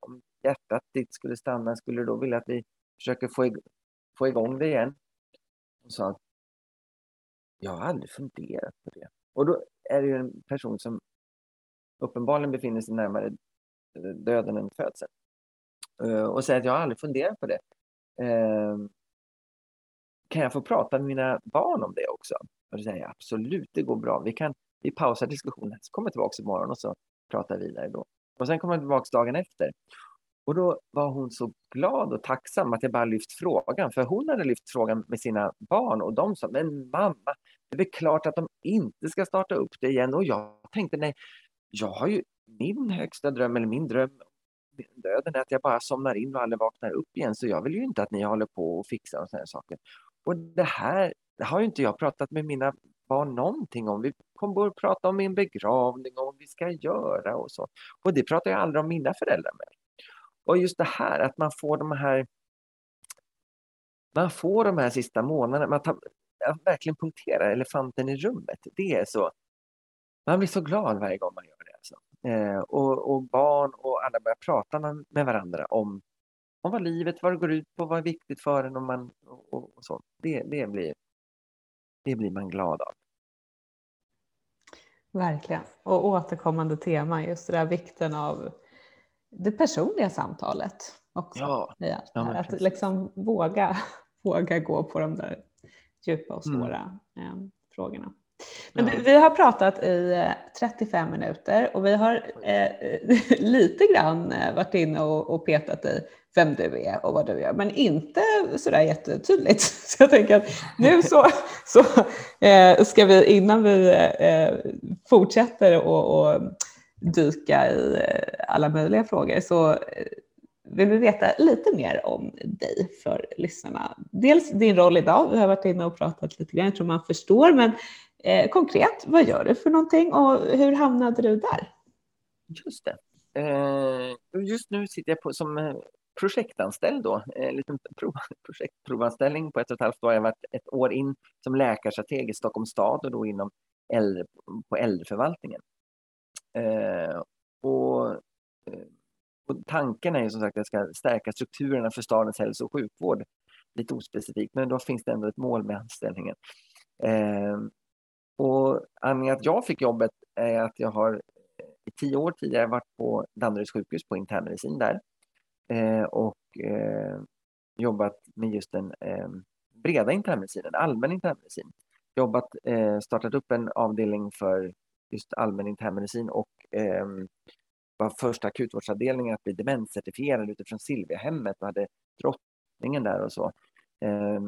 Speaker 3: om hjärtat ditt skulle stanna, skulle du då vilja att vi försöker få, ig få igång det igen? Hon sa jag har aldrig funderat på det. Och då är det ju en person som uppenbarligen befinner sig närmare döden än födseln. Eh, och säger att jag har aldrig funderat på det. Eh, kan jag få prata med mina barn om det också? Och då säger jag absolut, det går bra. Vi, kan, vi pausar diskussionen, så kommer jag tillbaka imorgon och så pratar vi vidare då. Och sen kommer jag tillbaka dagen efter. Och då var hon så glad och tacksam att jag bara lyft frågan. För hon hade lyft frågan med sina barn och de sa, men mamma, det är väl klart att de inte ska starta upp det igen. Och jag tänkte, nej, jag har ju min högsta dröm, eller min dröm döden är att jag bara somnar in och aldrig vaknar upp igen. Så jag vill ju inte att ni håller på och fixar och sådana saker. Och det här det har ju inte jag pratat med mina barn någonting om. Vi kommer att prata om min begravning och vad vi ska göra och så. Och det pratar jag aldrig om mina föräldrar med. Och just det här att man får de här man får de här sista månaderna, man tar, verkligen punkterar elefanten i rummet. Det är så. Man blir så glad varje gång man gör det. Alltså. Eh, och, och, barn och alla börjar prata med varandra om, om vad livet, vad det går ut på, vad är viktigt för en och, man, och, och, och så. Det, det, blir, det blir man glad av.
Speaker 2: Verkligen. Och återkommande tema, just det där vikten av det personliga samtalet också. Ja, ja att liksom våga, [laughs] våga gå på de där djupa och mm. svåra mm. frågorna. Men ja. vi har pratat i 35 eh, minuter och vi har eh, [laughs] lite grann eh, varit inne och, och, petat i vem du är och vad du gör, men inte sådär jättetydligt. [laughs] Så jag tänker att nu så, [laughs] så eh, ska vi, innan vi eh, fortsätter och, och dyka i eh, alla möjliga frågor, så vill vi veta lite mer om dig för lyssnarna. Dels din roll idag, vi har varit inne och pratat lite grann, jag tror man förstår, men Eh, konkret, vad gör du för någonting och hur hamnade du där?
Speaker 3: Just det. Eh, just nu sitter jag på, som eh, projektanställd då, eh, en liten [laughs] prov, projektprovanställning på ett och ett halvt år. Jag har varit ett år in som läkarstrateg i Stockholms stad och då inom äldre, på äldreförvaltningen. Eh, och, eh, och, tanken är ju som sagt att jag ska stärka strukturerna för stadens hälso och sjukvård. Lite ospecifikt, men då finns det ändå ett mål med anställningen. Eh, och anledningen att jag fick jobbet är att jag har eh, i tio år tidigare varit på Danderyds sjukhus på internmedicin där eh, och eh, jobbat med just den eh, breda internmedicinen, allmän internmedicin. Jobbat, eh, startat upp en avdelning för just allmän internmedicin och eh, var första akutvårdsavdelningen att bli demenscertifierad utifrån Silviahemmet och hade drottningen där och så. Eh,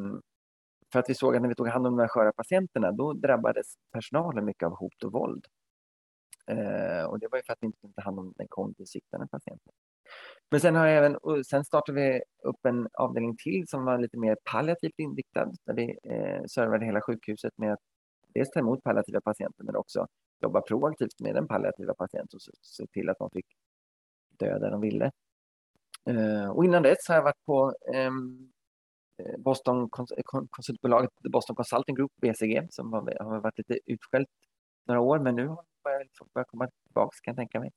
Speaker 3: för att vi såg att när vi tog hand om de här sköra patienterna, då drabbades personalen mycket av hot och våld. Eh, och det var ju för att vi inte kunde ta hand om den kognitivt sviktande patienten. Men sen, har jag även, sen startade vi upp en avdelning till som var lite mer palliativt inriktad, där vi eh, servade hela sjukhuset med att dels ta emot palliativa patienter, men också jobba proaktivt med den palliativa patienten och se till att de fick dö där de ville. Eh, och innan dess har jag varit på Eh, Eh, Boston, eh, konsultbolaget Boston Consulting Group, BCG, som har, har varit lite utskällt några år, men nu har jag liksom börjat komma tillbaka kan jag tänka mig.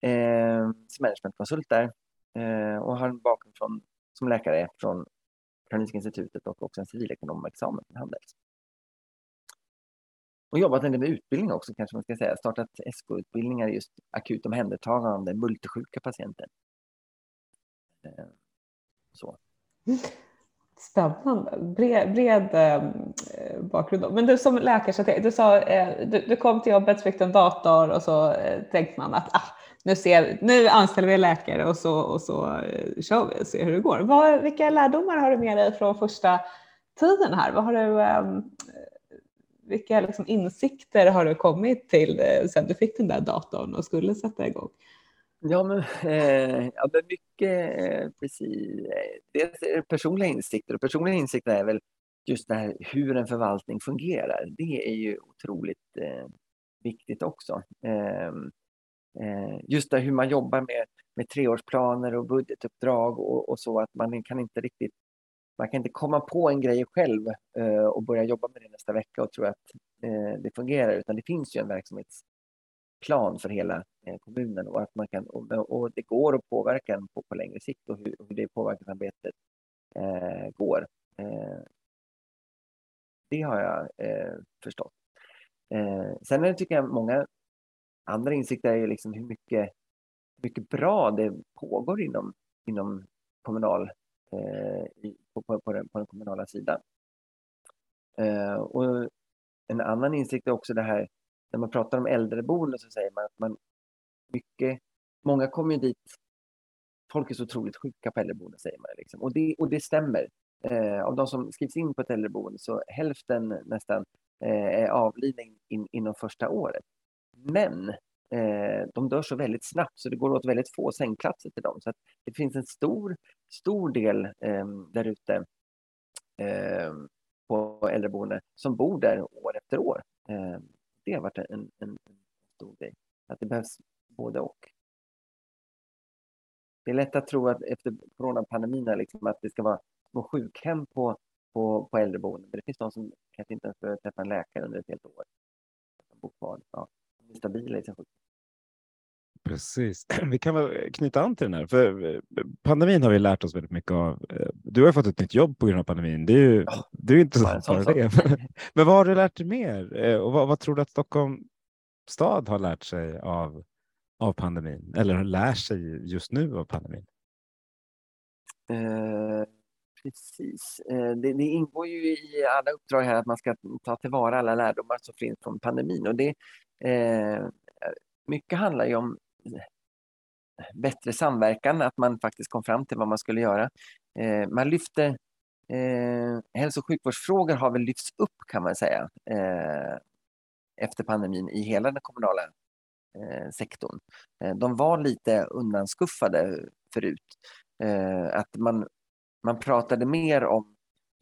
Speaker 3: Eh, som managementkonsult där eh, och har en bakgrund från, som läkare från Karolinska institutet och också en civilekonomexamen i Handels. Och jobbat en del med utbildning också kanske man ska säga. Startat SK-utbildningar i just akut omhändertagande multisjuka patienter. Eh, så. Mm.
Speaker 2: Spännande, bred, bred ehm, eh, bakgrund. Men du som läkarstrateg, du sa eh, du, du, kom till jobbet, fick en dator och så eh, tänkte man att ah, nu, ser, nu anställer vi läkare och så, och så eh, kör vi och ser hur det går. Vad, vilka lärdomar har du med dig från första tiden här? Vad har du, eh, vilka liksom, insikter har du kommit till eh, sen du fick den där datorn och skulle sätta igång?
Speaker 3: Ja, men, eh, ja, men mycket eh, precis. Dels är det personliga insikter och personliga insikter är väl just det här hur en förvaltning fungerar. Det är ju otroligt, eh, viktigt också. Ehm, eh, just det hur man jobbar med, med treårsplaner och budgetuppdrag och, och så att man kan inte riktigt man kan inte komma på en grej själv eh, och börja jobba med det nästa vecka och tro att eh, det fungerar utan det finns ju en verksamhets plan för hela eh, kommunen och att man kan och, och, det går att påverka den på, på längre sikt och hur, hur det påverkansarbetet eh, går. Eh, det har jag eh, förstått. Eh, sen är tycker jag många andra insikter är liksom hur mycket, mycket bra det pågår inom, inom kommunal, eh, på, på, på, den, på den kommunala sidan. Eh, och en annan insikt är också det här när man pratar om äldreboende så säger man att man mycket, många kommer ju dit folk är så otroligt sjuka på äldreboende säger man. Liksom. Och, det, och det stämmer. Eh, av de som skrivs in på ett äldreboende så hälften nästan eh, är avlidna in, inom första året. Men eh, de dör så väldigt snabbt så det går åt väldigt få sängplatser till dem. Så det finns en stor, stor del eh, där ute eh, på äldreboende som bor där år efter år. Eh, det har varit en, en, en stor grej. Att det behövs både och. Det är lätt att tro att efter coronapandemin liksom, att det ska vara små sjukhem på, på, på äldreboenden. Men det finns de som kanske inte ens behöver träffa en läkare under ett helt år. De bor kvar. Ja, de är stabila i sin sjukdom.
Speaker 1: Precis. [clears throat] Vi kan väl knyta an till den här, för eh, pandemin har vi lärt oss väldigt mycket av. Eh, du har fått ett nytt jobb på grund av pandemin. Det är ju oh, det är inte så bara det. [laughs] Men vad har du lärt dig mer? Eh, och vad, vad tror du att Stockholm stad har lärt sig av, av pandemin? Eller lär sig just nu av pandemin?
Speaker 3: Uh Precis. Eh, det, det, ingår ju i alla uppdrag här att man ska ta tillvara alla lärdomar som finns från pandemin. Och det, eh, mycket handlar ju om bättre samverkan, att man faktiskt kom fram till vad man skulle göra. Eh, man lyfter eh, hälso och sjukvårdsfrågor har väl lyfts upp kan man säga eh, efter pandemin i hela den kommunala eh, sektorn. Eh, de var lite undanskuffade förut. Eh, att man man pratade mer om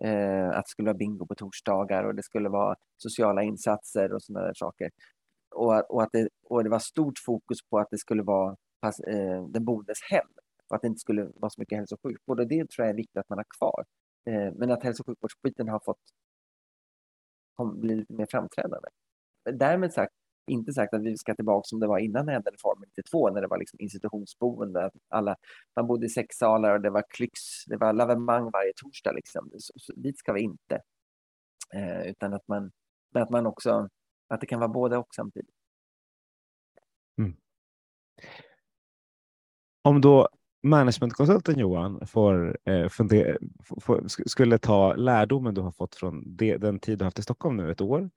Speaker 3: eh, att det skulle vara bingo på torsdagar och det skulle vara sociala insatser och sådana där saker. Och, och, att det, och det var stort fokus på att det skulle vara pass, eh, den boendes hem och att det inte skulle vara så mycket hälso och sjukvård. Och det tror jag är viktigt att man har kvar. Eh, men att hälso och sjukvårdsbiten har fått bli lite mer framträdande. Därmed sagt inte sagt att vi ska tillbaka som det var innan ädelreformen 92 när det var liksom institutionsboende. Alla, man bodde i sexsalar och det var klyx, det var lavemang varje torsdag. Liksom. Så, så, dit ska vi inte. Eh, utan att man, att man också, att det kan vara både och samtidigt. Mm.
Speaker 1: Om då managementkonsulten Johan får, eh, fundera, får, skulle ta lärdomen du har fått från det, den tid du haft i Stockholm nu, ett år,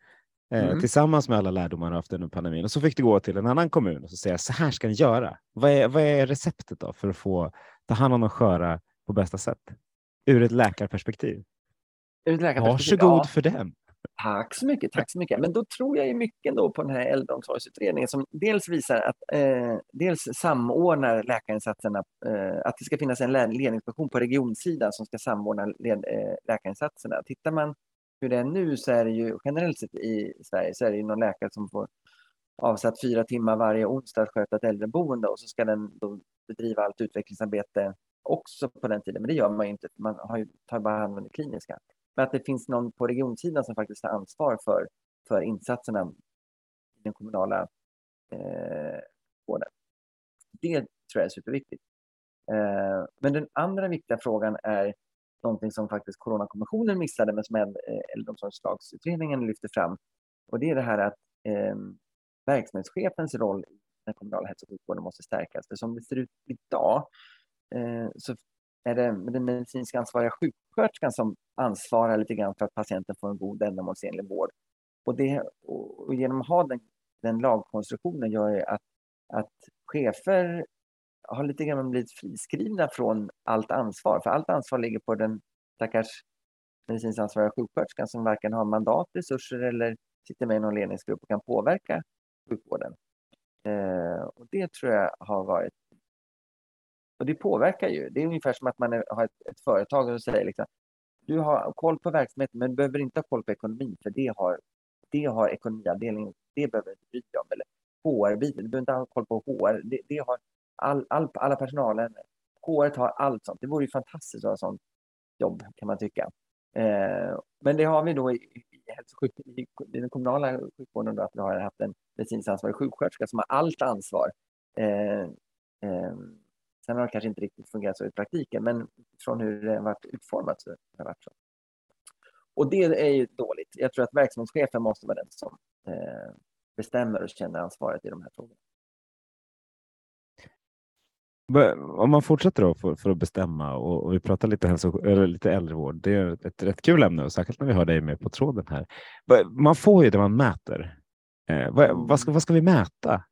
Speaker 1: Eh, mm. tillsammans med alla lärdomar du haft under pandemin. Och så fick du gå till en annan kommun och så säga så här ska ni göra. Vad är, vad är receptet då för att få ta hand om de sköra på bästa sätt? Ur ett läkarperspektiv.
Speaker 3: Ur ett läkarperspektiv
Speaker 1: Varsågod ja. för den.
Speaker 3: Tack så mycket, tack så mycket. Men då tror jag ju mycket då på den här äldreomsorgsutredningen som dels visar att eh, dels samordnar läkarinsatserna, eh, att det ska finnas en ledningsfunktion på regionsidan som ska samordna led, eh, läkarinsatserna. Tittar man hur det är nu så är det ju generellt sett i Sverige så är det ju någon läkare som får avsatt fyra timmar varje onsdag att sköta ett äldreboende och så ska den då bedriva allt utvecklingsarbete också på den tiden. Men det gör man ju inte, man har ju, tar bara hand om det kliniska. Men att det finns någon på regionsidan som faktiskt har ansvar för, för insatserna i den kommunala eh, vården. Det tror jag är superviktigt. Eh, men den andra viktiga frågan är någonting som faktiskt Coronakommissionen missade men som eh, Äldreomsorgslagsutredningen lyfter fram. Och det är det här att eh, verksamhetschefens roll i den kommunala hälso och sjukvården måste stärkas. För som det ser ut idag eh, så är det den medicinskt ansvariga sjuksköterskan som ansvarar lite grann för att patienten får en god ändamålsenlig vård. Och, det, och genom att ha den, den lagkonstruktionen gör ju att, att chefer har lite grann blivit friskrivna från allt ansvar. För allt ansvar ligger på den stackars medicinskt ansvariga sjuksköterskan som varken har mandat, resurser eller sitter med i någon ledningsgrupp och kan påverka sjukvården. Eh, och det tror jag har varit... Och det påverkar ju. Det är ungefär som att man är, har ett, ett, företag och säger liksom, du har koll på verksamheten men du behöver inte ha koll på ekonomin för det har det har ekonomiavdelningen, det behöver du inte bry dig om. Eller HR-biten, du behöver inte ha koll på HR. Det, det har all, all, alla personalen. HR har allt sånt. Det vore ju fantastiskt att ha sånt jobb kan man tycka. Eh, men det har vi då i, i, i den kommunala sjukvården då, att vi har haft en medicinskt ansvarig sjuksköterska som har allt ansvar. Eh, eh, sen har det kanske inte riktigt fungerat så i praktiken, men från hur det har varit utformat så har det varit så. Och det är ju dåligt. Jag tror att verksamhetschefen måste vara den som eh, bestämmer och känner ansvaret i de här frågorna.
Speaker 1: Om man fortsätter då för, för att bestämma och, och, vi pratar lite, hälso, eller lite äldrevård. Det är ett rätt kul ämne och särskilt när vi har dig med på tråden här. Man får ju det man mäter. Eh, vad, vad, ska, vad ska vi mäta?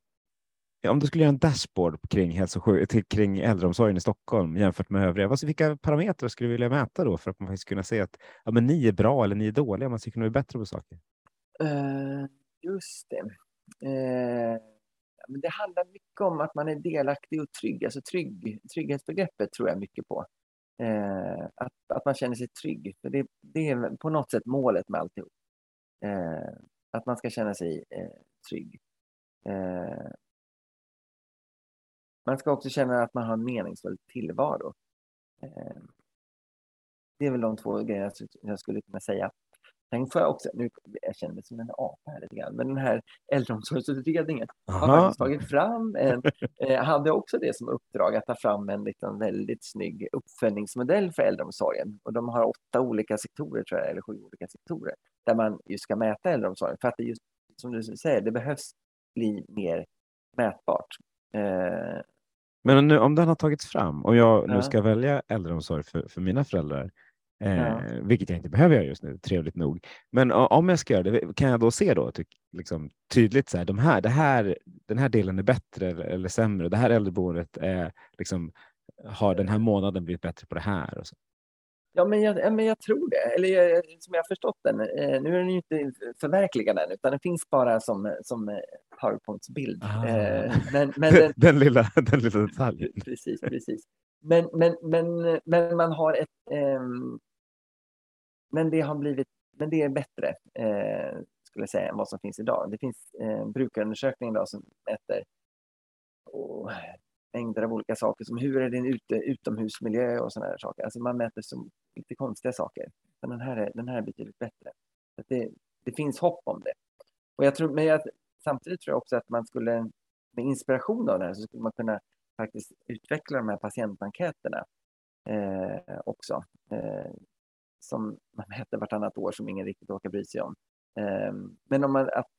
Speaker 1: Om du skulle göra en dashboard kring, hälso, kring äldreomsorgen i Stockholm jämfört med övriga, vad, vilka parametrar skulle du vilja mäta då för att man faktiskt kunna se att ja, men ni är bra eller ni är dåliga, man ska kunna bli bättre på saker?
Speaker 3: Uh, just det. Uh men det handlar mycket om att man är delaktig och trygg. Alltså trygg, trygghetsbegreppet tror jag mycket på. Uh, att, att man känner sig trygg. För det, det är på något sätt målet med alltihop. Att man ska känna sig trygg. Man ska också känna att man har en meningsfull tillvaro. Eh, det är väl de två grejerna jag skulle kunna säga. Sen får jag också, nu jag känner mig som en apa här lite grann, men den här äldreomsorgsutredningen Aha. har faktiskt tagit fram en, eh, hade också det som uppdrag att ta fram en liten väldigt snygg uppföljningsmodell för äldreomsorgen. Och de har åtta olika sektorer, tror jag, eller sju olika sektorer, där man just ska mäta äldreomsorgen. För att det just, som du säger, det behövs bli mer mätbart. Eh,
Speaker 1: men nu, om den har tagits fram och jag ja. nu ska välja äldreomsorg för, för mina föräldrar, Ja. Eh, vilket jag inte behöver göra just nu, trevligt nog. Men om jag ska göra det, kan jag då se då liksom, tydligt så här, de här, det här, den här delen är bättre eller, eller sämre. Det här äldreboendet är, liksom, har den här månaden blivit bättre på det här? Och så.
Speaker 3: Ja, men jag, men jag tror det. Eller jag, som jag har förstått den. Eh, nu är den ju inte förverkligad än, utan den finns bara som, som PowerPoints-bild.
Speaker 1: Ah, eh, [laughs] men, men den, den, lilla, den lilla detaljen. [laughs]
Speaker 3: Precis, precis. Men, men, men, men man har ett... Eh, men det har blivit, men det är bättre, eh, skulle jag säga, än vad som finns idag. Det finns eh, brukarundersökningar idag som mäter och, mängder av olika saker, som hur är din ute, utomhusmiljö och sådana saker. Alltså man mäter som lite konstiga saker. Men den här är, den här är betydligt bättre. Så det, det finns hopp om det. Och jag tror, men jag, samtidigt tror jag också att man skulle, med inspiration av det här, så skulle man kunna faktiskt utveckla de här patientenkäterna eh, också. Eh, som man mäter vartannat år som ingen riktigt orkar bry sig om. Eh, men om man att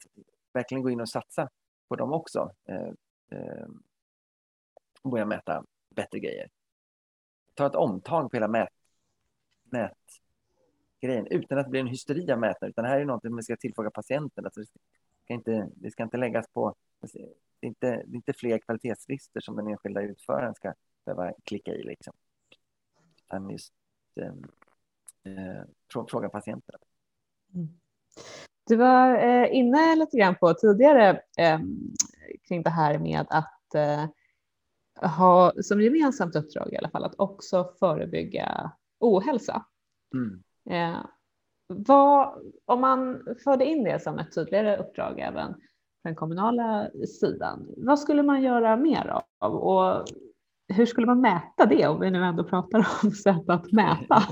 Speaker 3: verkligen gå in och satsa på dem också eh, eh börja mäta bättre grejer. Ta ett omtag på hela mät, mätgrejen utan att det blir en hysteri av mätare, utan det här är något man ska tillfråga patienten. Alltså det, ska inte, det ska inte läggas på, alltså, det är inte, det är inte fler kvalitetslistor som den enskilda utföraren ska behöva klicka i. Liksom. Utan just, ehm, eh, fråga patienten. Mm.
Speaker 2: Du var eh, inne lite grann på tidigare eh, kring det här med att eh, ha som gemensamt uppdrag i alla fall att också förebygga ohälsa. Mm. Eh, vad, om man förde in det som ett tydligare uppdrag även på den kommunala sidan, vad skulle man göra mer av och hur skulle man mäta det om vi nu ändå pratar om [laughs] sätt att mäta?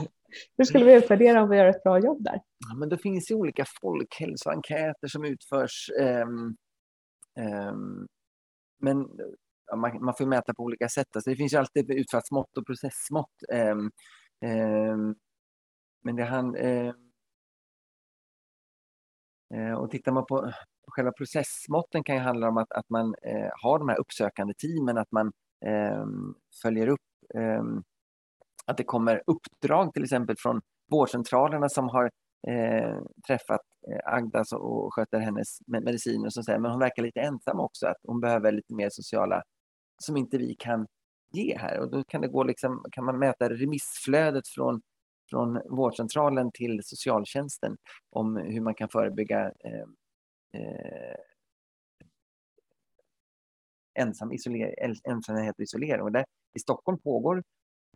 Speaker 2: Hur skulle vi utvärdera om vi gör ett bra jobb där?
Speaker 3: Ja, men det finns ju olika folkhälsoenkäter som utförs. Um, um, men man, man, får mäta på olika sätt. Alltså det finns ju alltid utfallsmått och processmått. Ehm, ehm, men det han, ehm, eh, och tittar man på själva processmåtten kan ju handla om att, att man eh, har de här uppsökande teamen, att man följer upp att det kommer uppdrag till exempel från vårdcentralerna som har eh, träffat eh, Agda och sköter hennes mediciner som säger men hon verkar lite ensam också, att hon behöver lite mer sociala som inte vi kan ge här. Och då kan, det gå liksom, kan man mäta remissflödet från, från vårdcentralen till socialtjänsten om hur man kan förebygga eh, eh, ensam isoler, ensamhet och isolering. Och där, I Stockholm pågår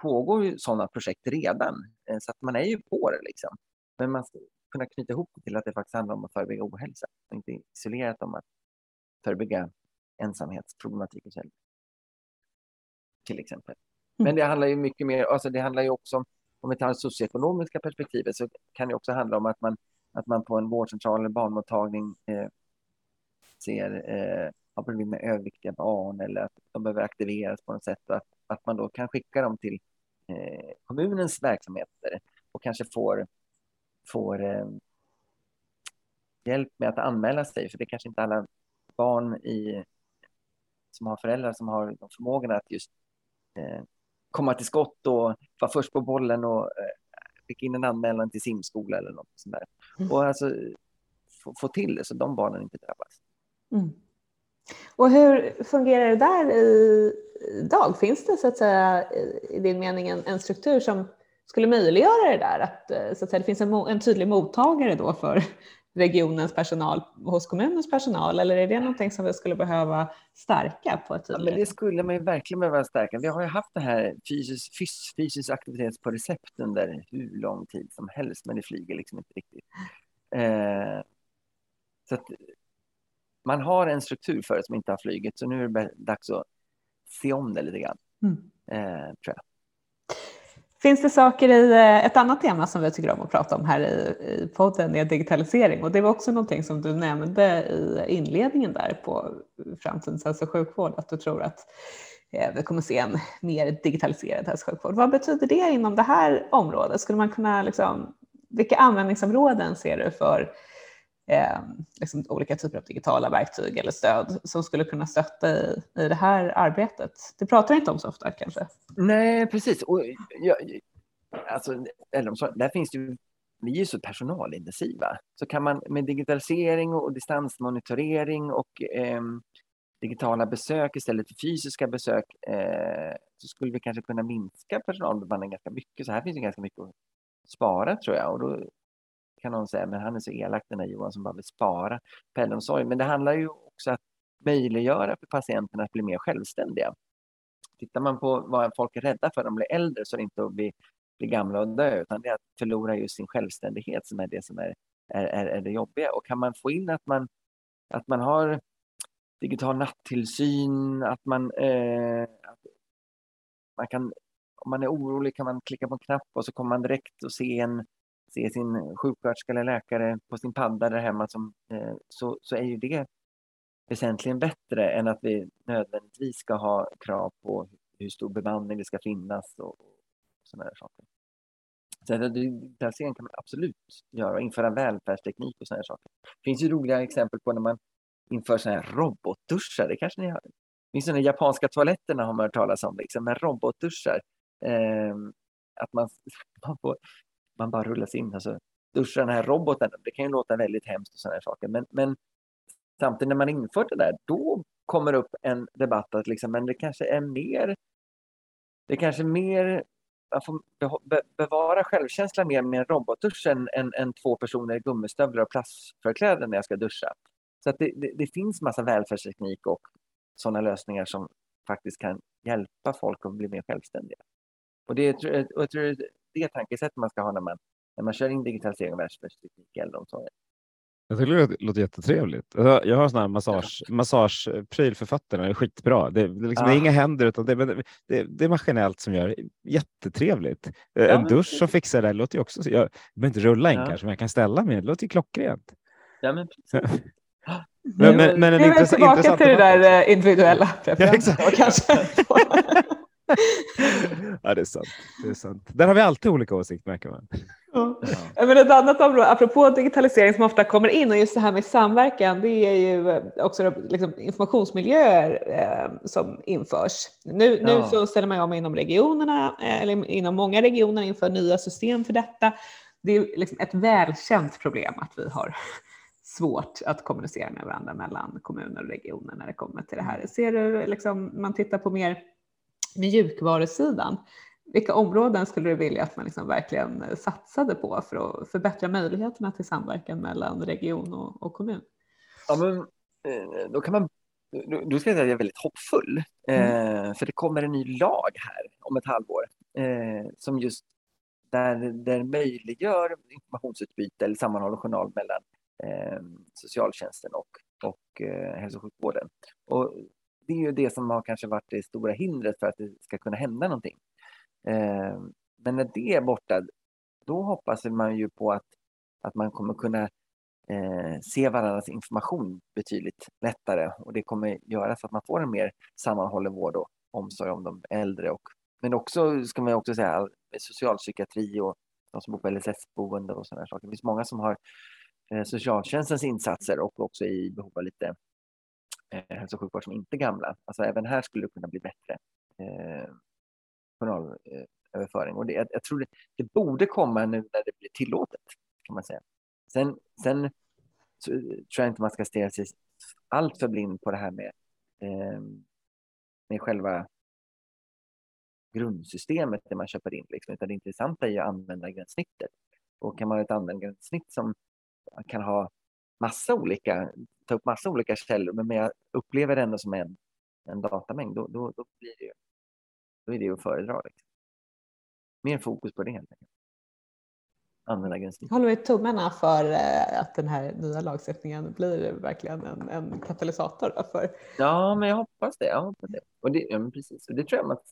Speaker 3: pågår ju sådana projekt redan, eh, så att man är ju på det. Liksom. Men man, ska kunna knyta ihop det till att det faktiskt handlar om att förebygga ohälsa och inte isolerat om att förebygga ensamhetsproblematik hos. Till exempel. Men
Speaker 2: Mm.
Speaker 3: det handlar ju mycket mer, alltså det handlar ju också om, om vi tar det socioekonomiska perspektivet så kan det också handla om att man, att man på en vårdcentral eller barnmottagning eh, ser, eh, har problem med överviktiga barn eller att de behöver aktiveras på något sätt och att, att man då kan skicka dem till eh, kommunens verksamheter och kanske får, får eh, hjälp med att anmäla sig för det är kanske inte alla barn i, som har föräldrar som har de förmågorna att just komma till skott och vara först på bollen och eh, skicka in en anmälan till simskola eller något sånt där.
Speaker 2: Mm.
Speaker 3: Och alltså få, få till det så de barnen inte drabbas.
Speaker 2: Mm. Och hur fungerar det där idag? Finns det så att säga i- din mening en, en struktur som skulle möjliggöra det där? Att, eh, så att säga, det finns en, en tydlig mottagare då för regionens personal hos kommunens personal eller är det någonting som vi skulle behöva stärka på ett
Speaker 3: Ja,
Speaker 2: tydligare
Speaker 3: men det skulle man ju verkligen behöva stärka. Vi har ju haft det här fysisk, fys, fysisk aktivitet på recept under hur lång tid som helst, men det flyger liksom inte riktigt. Eh, så att man har en struktur för det som inte har flugit, så nu är det dags att se om det lite grann,
Speaker 2: Mm.
Speaker 3: eh, tror jag.
Speaker 2: Finns det saker i eh, ett annat tema som vi tycker om att prata om här i, i podden är digitalisering och det var också någonting som du nämnde i inledningen där på framtidens hälso och sjukvård att du tror att eh, vi kommer se en mer digitaliserad hälso och sjukvård. Vad betyder det inom det här området? Skulle man kunna liksom, vilka användningsområden ser du för eh, liksom olika typer av digitala verktyg eller stöd som skulle kunna stötta i, i det här arbetet? Det pratar vi inte om så ofta kanske.
Speaker 3: Nej, precis. Och jag, alltså, äldreomsorg, där finns det ju, vi är ju så personalintensiva. Så kan man med digitalisering och distansmonitorering och eh, digitala besök istället för fysiska besök eh, så skulle vi kanske kunna minska personalbemanningen ganska mycket. Så här finns det ganska mycket att spara tror jag. Och då kan någon säga, men han är så elak den här Johan som bara vill spara på äldreomsorg. Men det handlar ju också att möjliggöra för patienterna att bli mer självständiga. Tittar man på vad folk är rädda för när de blir äldre så är det inte att bli, bli gamla och dö utan det är att förlora just sin självständighet som är det som är, är, är, är det jobbiga. Och kan man få in att man, att man har digital nattillsyn, att man, eh, att man kan, om man är orolig kan man klicka på en knapp och så kommer man direkt och se, en, se sin sjuksköterska eller läkare på sin padda där hemma som, eh, så, så är ju det väsentligen bättre än att vi nödvändigtvis ska ha krav på hur stor bemanning det ska finnas och sådana där saker. Så att digitalisering kan man absolut göra, införa välfärdsteknik och sådana här saker. Det finns ju roliga exempel på när man inför sådana här robotduschar, det kanske ni har. Det finns sådana japanska toaletterna har man hört talas om, liksom, med robotduschar. Eh, att man, [laughs] man, får, man bara rullas in Alltså, duscha duschar den här roboten. Det kan ju låta väldigt hemskt och sådana här saker, men, men samtidigt när man infört det där, då kommer upp en debatt att liksom, men det kanske är mer, det kanske är mer, man får be, bevara självkänslan mer med en robotdusch än, än, än två personer i gummistövlar och plastförkläden när jag ska duscha. Så att det, det, det finns massa välfärdsteknik och sådana lösningar som faktiskt kan hjälpa folk att bli mer självständiga. Och det, och jag tror det tankesättet man ska ha när man, när man kör in digitalisering och välfärdsteknik i äldreomsorgen.
Speaker 1: Jag tycker det låter jättetrevligt. Jag har sån här massage, massagepryl för fötterna, det är skitbra. Det, det, liksom,
Speaker 3: Ja.
Speaker 1: det är inga händer utan det, det, det, det är maskinellt som gör det. Jättetrevligt.
Speaker 3: Ja,
Speaker 1: en dusch
Speaker 3: precis.
Speaker 1: som fixar det låter ju också, jag behöver inte rulla in
Speaker 3: Ja.
Speaker 1: kanske, men jag kan ställa mig. Det låter ju klockrent.
Speaker 3: Ja, men precis. [laughs]
Speaker 1: Men, men, men en intressant,
Speaker 2: tillbaka
Speaker 1: intressant
Speaker 2: till det där eh, individuella [laughs] preferenser
Speaker 1: exakt.
Speaker 2: och kanske. [laughs] [laughs]
Speaker 1: ja, det är sant. Det är sant. Där har vi alltid olika åsikter märker man.
Speaker 2: Ja. Men ett annat område, apropå digitalisering som ofta kommer in och just det här med samverkan, det är ju eh, också liksom informationsmiljöer eh, som införs. Nu, nu
Speaker 3: Ja.
Speaker 2: så ställer man om inom regionerna, eh, eller inom många regioner inför nya system för detta. Det är liksom ett välkänt problem att vi har [laughs] svårt att kommunicera med varandra mellan kommuner och regioner när det kommer till det här. Ser du, liksom, man tittar på mer mjukvarusidan, vilka områden skulle du vilja att man liksom verkligen satsade på för att förbättra möjligheterna till samverkan mellan region och, och kommun?
Speaker 3: Ja, men, eh, då kan man då, ska jag säga att jag är väldigt hoppfull. Eh, för det kommer en ny lag här om ett halvår eh, som just där, där det möjliggör informationsutbyte eller sammanhållen journal mellan eh, socialtjänsten och, och eh, hälso och sjukvården. Och det är ju det som har kanske varit det stora hindret för att det ska kunna hända någonting. Eh, men när det är borta, då hoppas man ju på att, att man kommer kunna eh, se varandras information betydligt lättare och det kommer göra så att man får en mer sammanhållen vård och omsorg om de äldre. Och, men också, ska man också säga, socialpsykiatri och de som bor på LSS-boende och sådana saker. Det finns många som har eh, socialtjänstens insatser och också i behov av lite eh, hälso och sjukvård som inte är gamla. Alltså även här skulle det kunna bli bättre eh, journalöverföring. Eh, och det, jag, jag tror det, det, borde komma nu när det blir tillåtet, kan man säga. Sen, sen eh, tror jag inte man ska stirra sig allt för blind på det här med, eh, med själva grundsystemet det man köper in. Liksom. Utan det intressanta är ju användargränssnittet. Och kan man ha ett användargränssnitt som kan ha massa olika, ta upp massa olika källor, men jag upplever det ändå som en, en datamängd, då, då, då blir det ju, då är det ju att föredra. Liksom. Mer fokus på det helt enkelt. Användargränssnitt.
Speaker 2: Håller vi tummarna för eh, att den här nya lagstiftningen blir verkligen en, en katalysator för?
Speaker 3: Ja, men jag hoppas det. Jag hoppas det. Och det, ja, precis. Och det tror jag att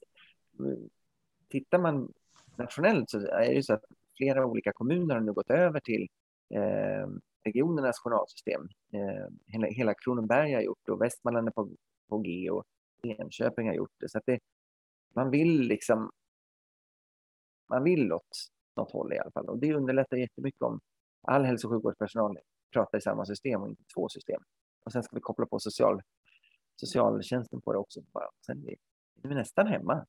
Speaker 3: tittar man nationellt så är det ju så att flera olika kommuner har nu gått över till eh, regionernas journalsystem. Eh, hela, hela Kronoberg har gjort det och Västmanland är på, på G och Enköping har gjort det. Så att det, man vill liksom man vill åt något håll i alla fall och det underlättar jättemycket om all hälso och sjukvårdspersonal pratar i samma system och inte två system. Och sen ska vi koppla på social, socialtjänsten på det också. Sen är vi nästan hemma.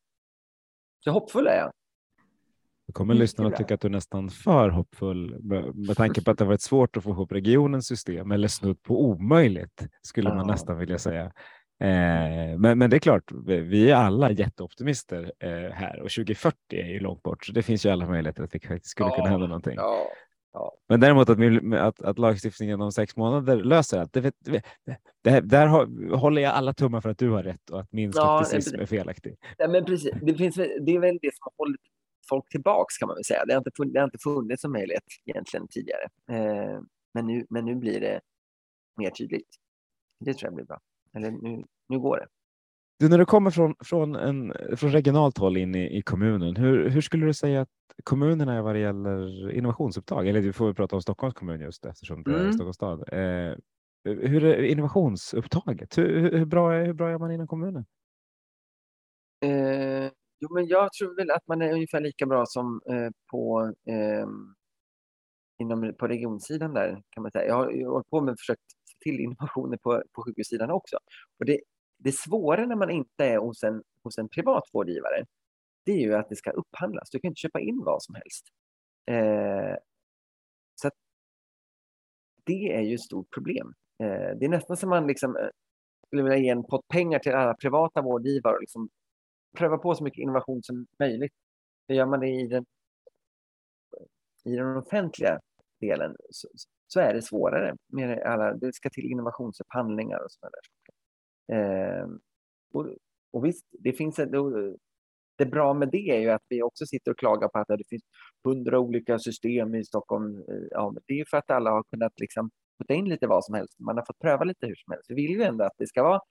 Speaker 3: Så hoppfull är jag.
Speaker 1: Då kommer lyssnarna att tycka att du är nästan för hoppfull med, med tanke på att det varit svårt att få ihop regionens system eller snudd på omöjligt skulle ja. man nästan vilja säga. Eh, men, men det är klart, vi är alla jätteoptimister eh, här och 2040 är ju långt bort, så det finns ju alla möjligheter att det faktiskt skulle ja. kunna hända någonting. Ja. Ja. Men däremot att, att, att, lagstiftningen om sex månader löser allt, det, det, det, där har, håller jag alla tummar för att du har rätt och att min skepticism är felaktig.
Speaker 3: Ja, men precis. Det, finns, det är väl det som har hållit folk tillbaks kan man väl säga. Det har inte funnits, det har inte funnits som möjlighet egentligen tidigare. Eh, men, nu, men nu blir det mer tydligt. Det tror jag blir bra. Eller nu, nu går det.
Speaker 1: Du, när du kommer från, från, en, från regionalt håll in i, i kommunen, hur, hur skulle du säga att kommunerna är vad det gäller innovationsupptag? Eller du får vi prata om Stockholms kommun just eftersom det är mm. Stockholms stad. Eh, hur är innovationsupptaget? Hur, hur, bra är, hur bra är man inom kommunen?
Speaker 3: Eh, jo, men jag tror väl att man är ungefär lika bra som eh, på, eh, inom, på regionsidan där kan man säga. Jag har, jag har hållit på med försökt se till innovationer på, på sjukhussidan också. Och det, det svåra när man inte är hos en, hos en privat vårdgivare, det är ju att det ska upphandlas. Du kan inte köpa in vad som helst. Eh, så det är ju ett stort problem. Eh, det är nästan som man liksom, eh, skulle vilja ge en pott pengar till alla privata vårdgivare och liksom pröva på så mycket innovation som möjligt. För gör man det i den, i den offentliga delen så, så är det svårare. Med alla, det ska till innovationsupphandlingar och sådana där saker. Eh, och, och visst, det finns ett, det bra med det är ju att vi också sitter och klagar på att det finns hundra olika system i Stockholm. Eh, ja, det är för att alla har kunnat liksom putta in lite vad som helst. Man har fått pröva lite hur som helst. Vi vill ju ändå att det ska vara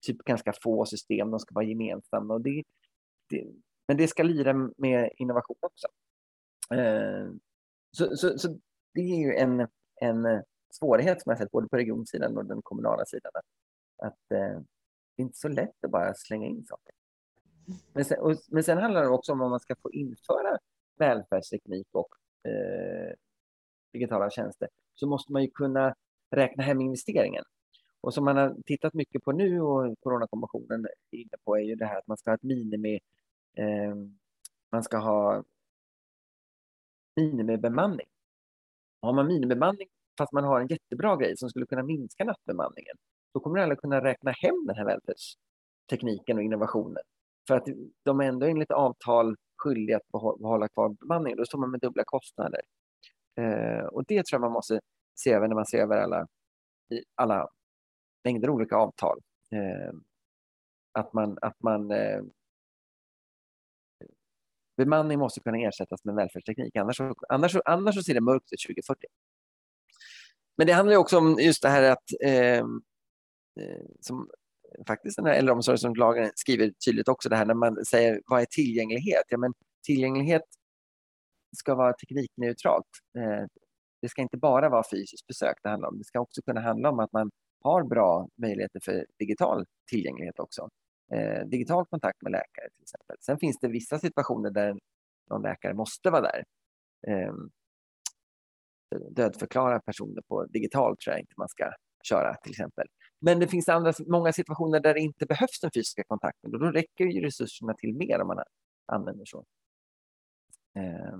Speaker 3: typ ganska få system, de ska vara gemensamma. Och det, det, men det ska lira med innovation också. Eh, så, så, så, det är ju en, en svårighet som jag sett både på regionsidan och den kommunala sidan. Att, att eh, det är inte så lätt att bara slänga in saker. Men sen, och, men sen handlar det också om om man ska få införa välfärdsteknik och eh, digitala tjänster så måste man ju kunna räkna hem investeringen. Och som man har tittat mycket på nu och Coronakommissionen är inne på är ju det här att man ska ha ett minimi, eh, man ska ha minimibemanning. Har man minimibemanning fast man har en jättebra grej som skulle kunna minska nattbemanningen, då kommer alla kunna räkna hem den här välfärdstekniken och innovationen. För att de är ändå enligt avtal skyldiga att behålla kvar bemanningen. Då står man med dubbla kostnader. Eh, och det tror jag man måste se över när man ser över alla, alla mängder olika avtal. Eh, att man, att man eh, Bemanning måste kunna ersättas med välfärdsteknik, annars, annars, annars så ser det mörkt ut 2040. Men det handlar också om just det här att eh, eh som faktiskt den här äldreomsorgslagen skriver tydligt också det här när man säger vad är tillgänglighet? Ja, men tillgänglighet ska vara teknikneutralt. Eh, det ska inte bara vara fysiskt besök det handlar om. Det ska också kunna handla om att man har bra möjligheter för digital tillgänglighet också. Eh, digital kontakt med läkare till exempel. Sen finns det vissa situationer där någon läkare måste vara där. Eh, dödförklara personer på digitalt tror jag inte man ska köra till exempel. Men det finns andra, många situationer där det inte behövs den fysiska kontakten och då räcker ju resurserna till mer om man använder så. Eh,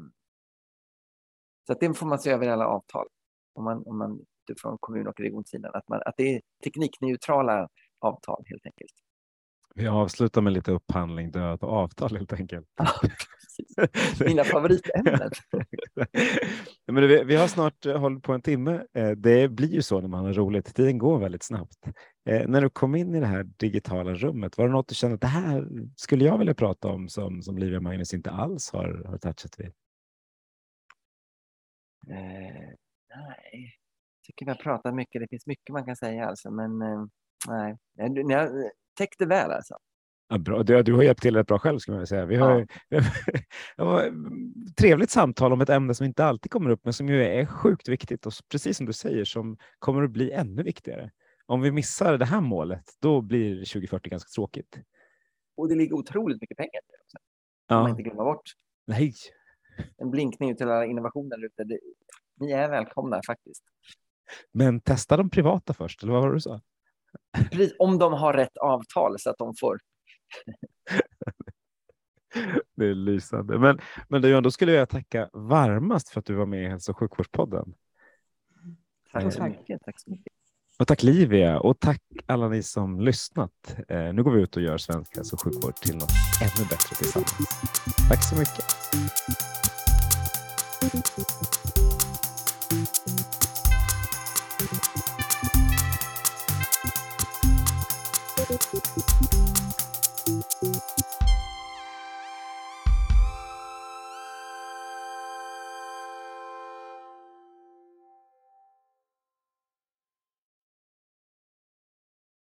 Speaker 3: så att det får man se över i alla avtal. Om man, om man från kommun och regionsidan, att, man, att det är teknikneutrala avtal helt enkelt.
Speaker 1: Vi avslutar med lite upphandling, död och avtal helt enkelt.
Speaker 3: Mina favoritämnen. [laughs]
Speaker 1: Men vi, vi har snart eh, hållit på en timme. Eh, det blir ju så när man har roligt. Tiden går väldigt snabbt. Eh, när du kom in i det här digitala rummet, var det något du kände att det här skulle jag vilja prata om som, som Livia Magnus inte alls har, har touchat vid?
Speaker 3: Eh, nej, tycker vi har pratat mycket. Det finns mycket man kan säga alltså, men eh, nej, jag täckte väl alltså.
Speaker 1: Ja, bra. Du, du har hjälpt till rätt bra själv skulle man säga. Vi har, [laughs] ja. det var trevligt samtal om ett ämne som inte alltid kommer upp, men som ju är sjukt viktigt och precis som du säger som kommer att bli ännu viktigare. Om vi missar det här målet, då blir 2040 ganska tråkigt.
Speaker 3: Och det ligger otroligt mycket pengar i det också. Ja. man inte glömma bort.
Speaker 1: Nej.
Speaker 3: En blinkning till alla innovationer ute. Ni är välkomna faktiskt.
Speaker 1: Men testa de privata först, eller vad var det du sa?
Speaker 3: Precis, om de har rätt avtal så att de får [laughs]
Speaker 1: det är lysande. Men, men Johan, då skulle jag tacka varmast för att du var med i Hälso och sjukvårdspodden.
Speaker 3: Tack så mycket. Tack så mycket.
Speaker 1: Och tack Livia och tack alla ni som lyssnat. Eh, nu går vi ut och gör svensk hälso och sjukvård till något ännu bättre tillsammans. Tack så mycket.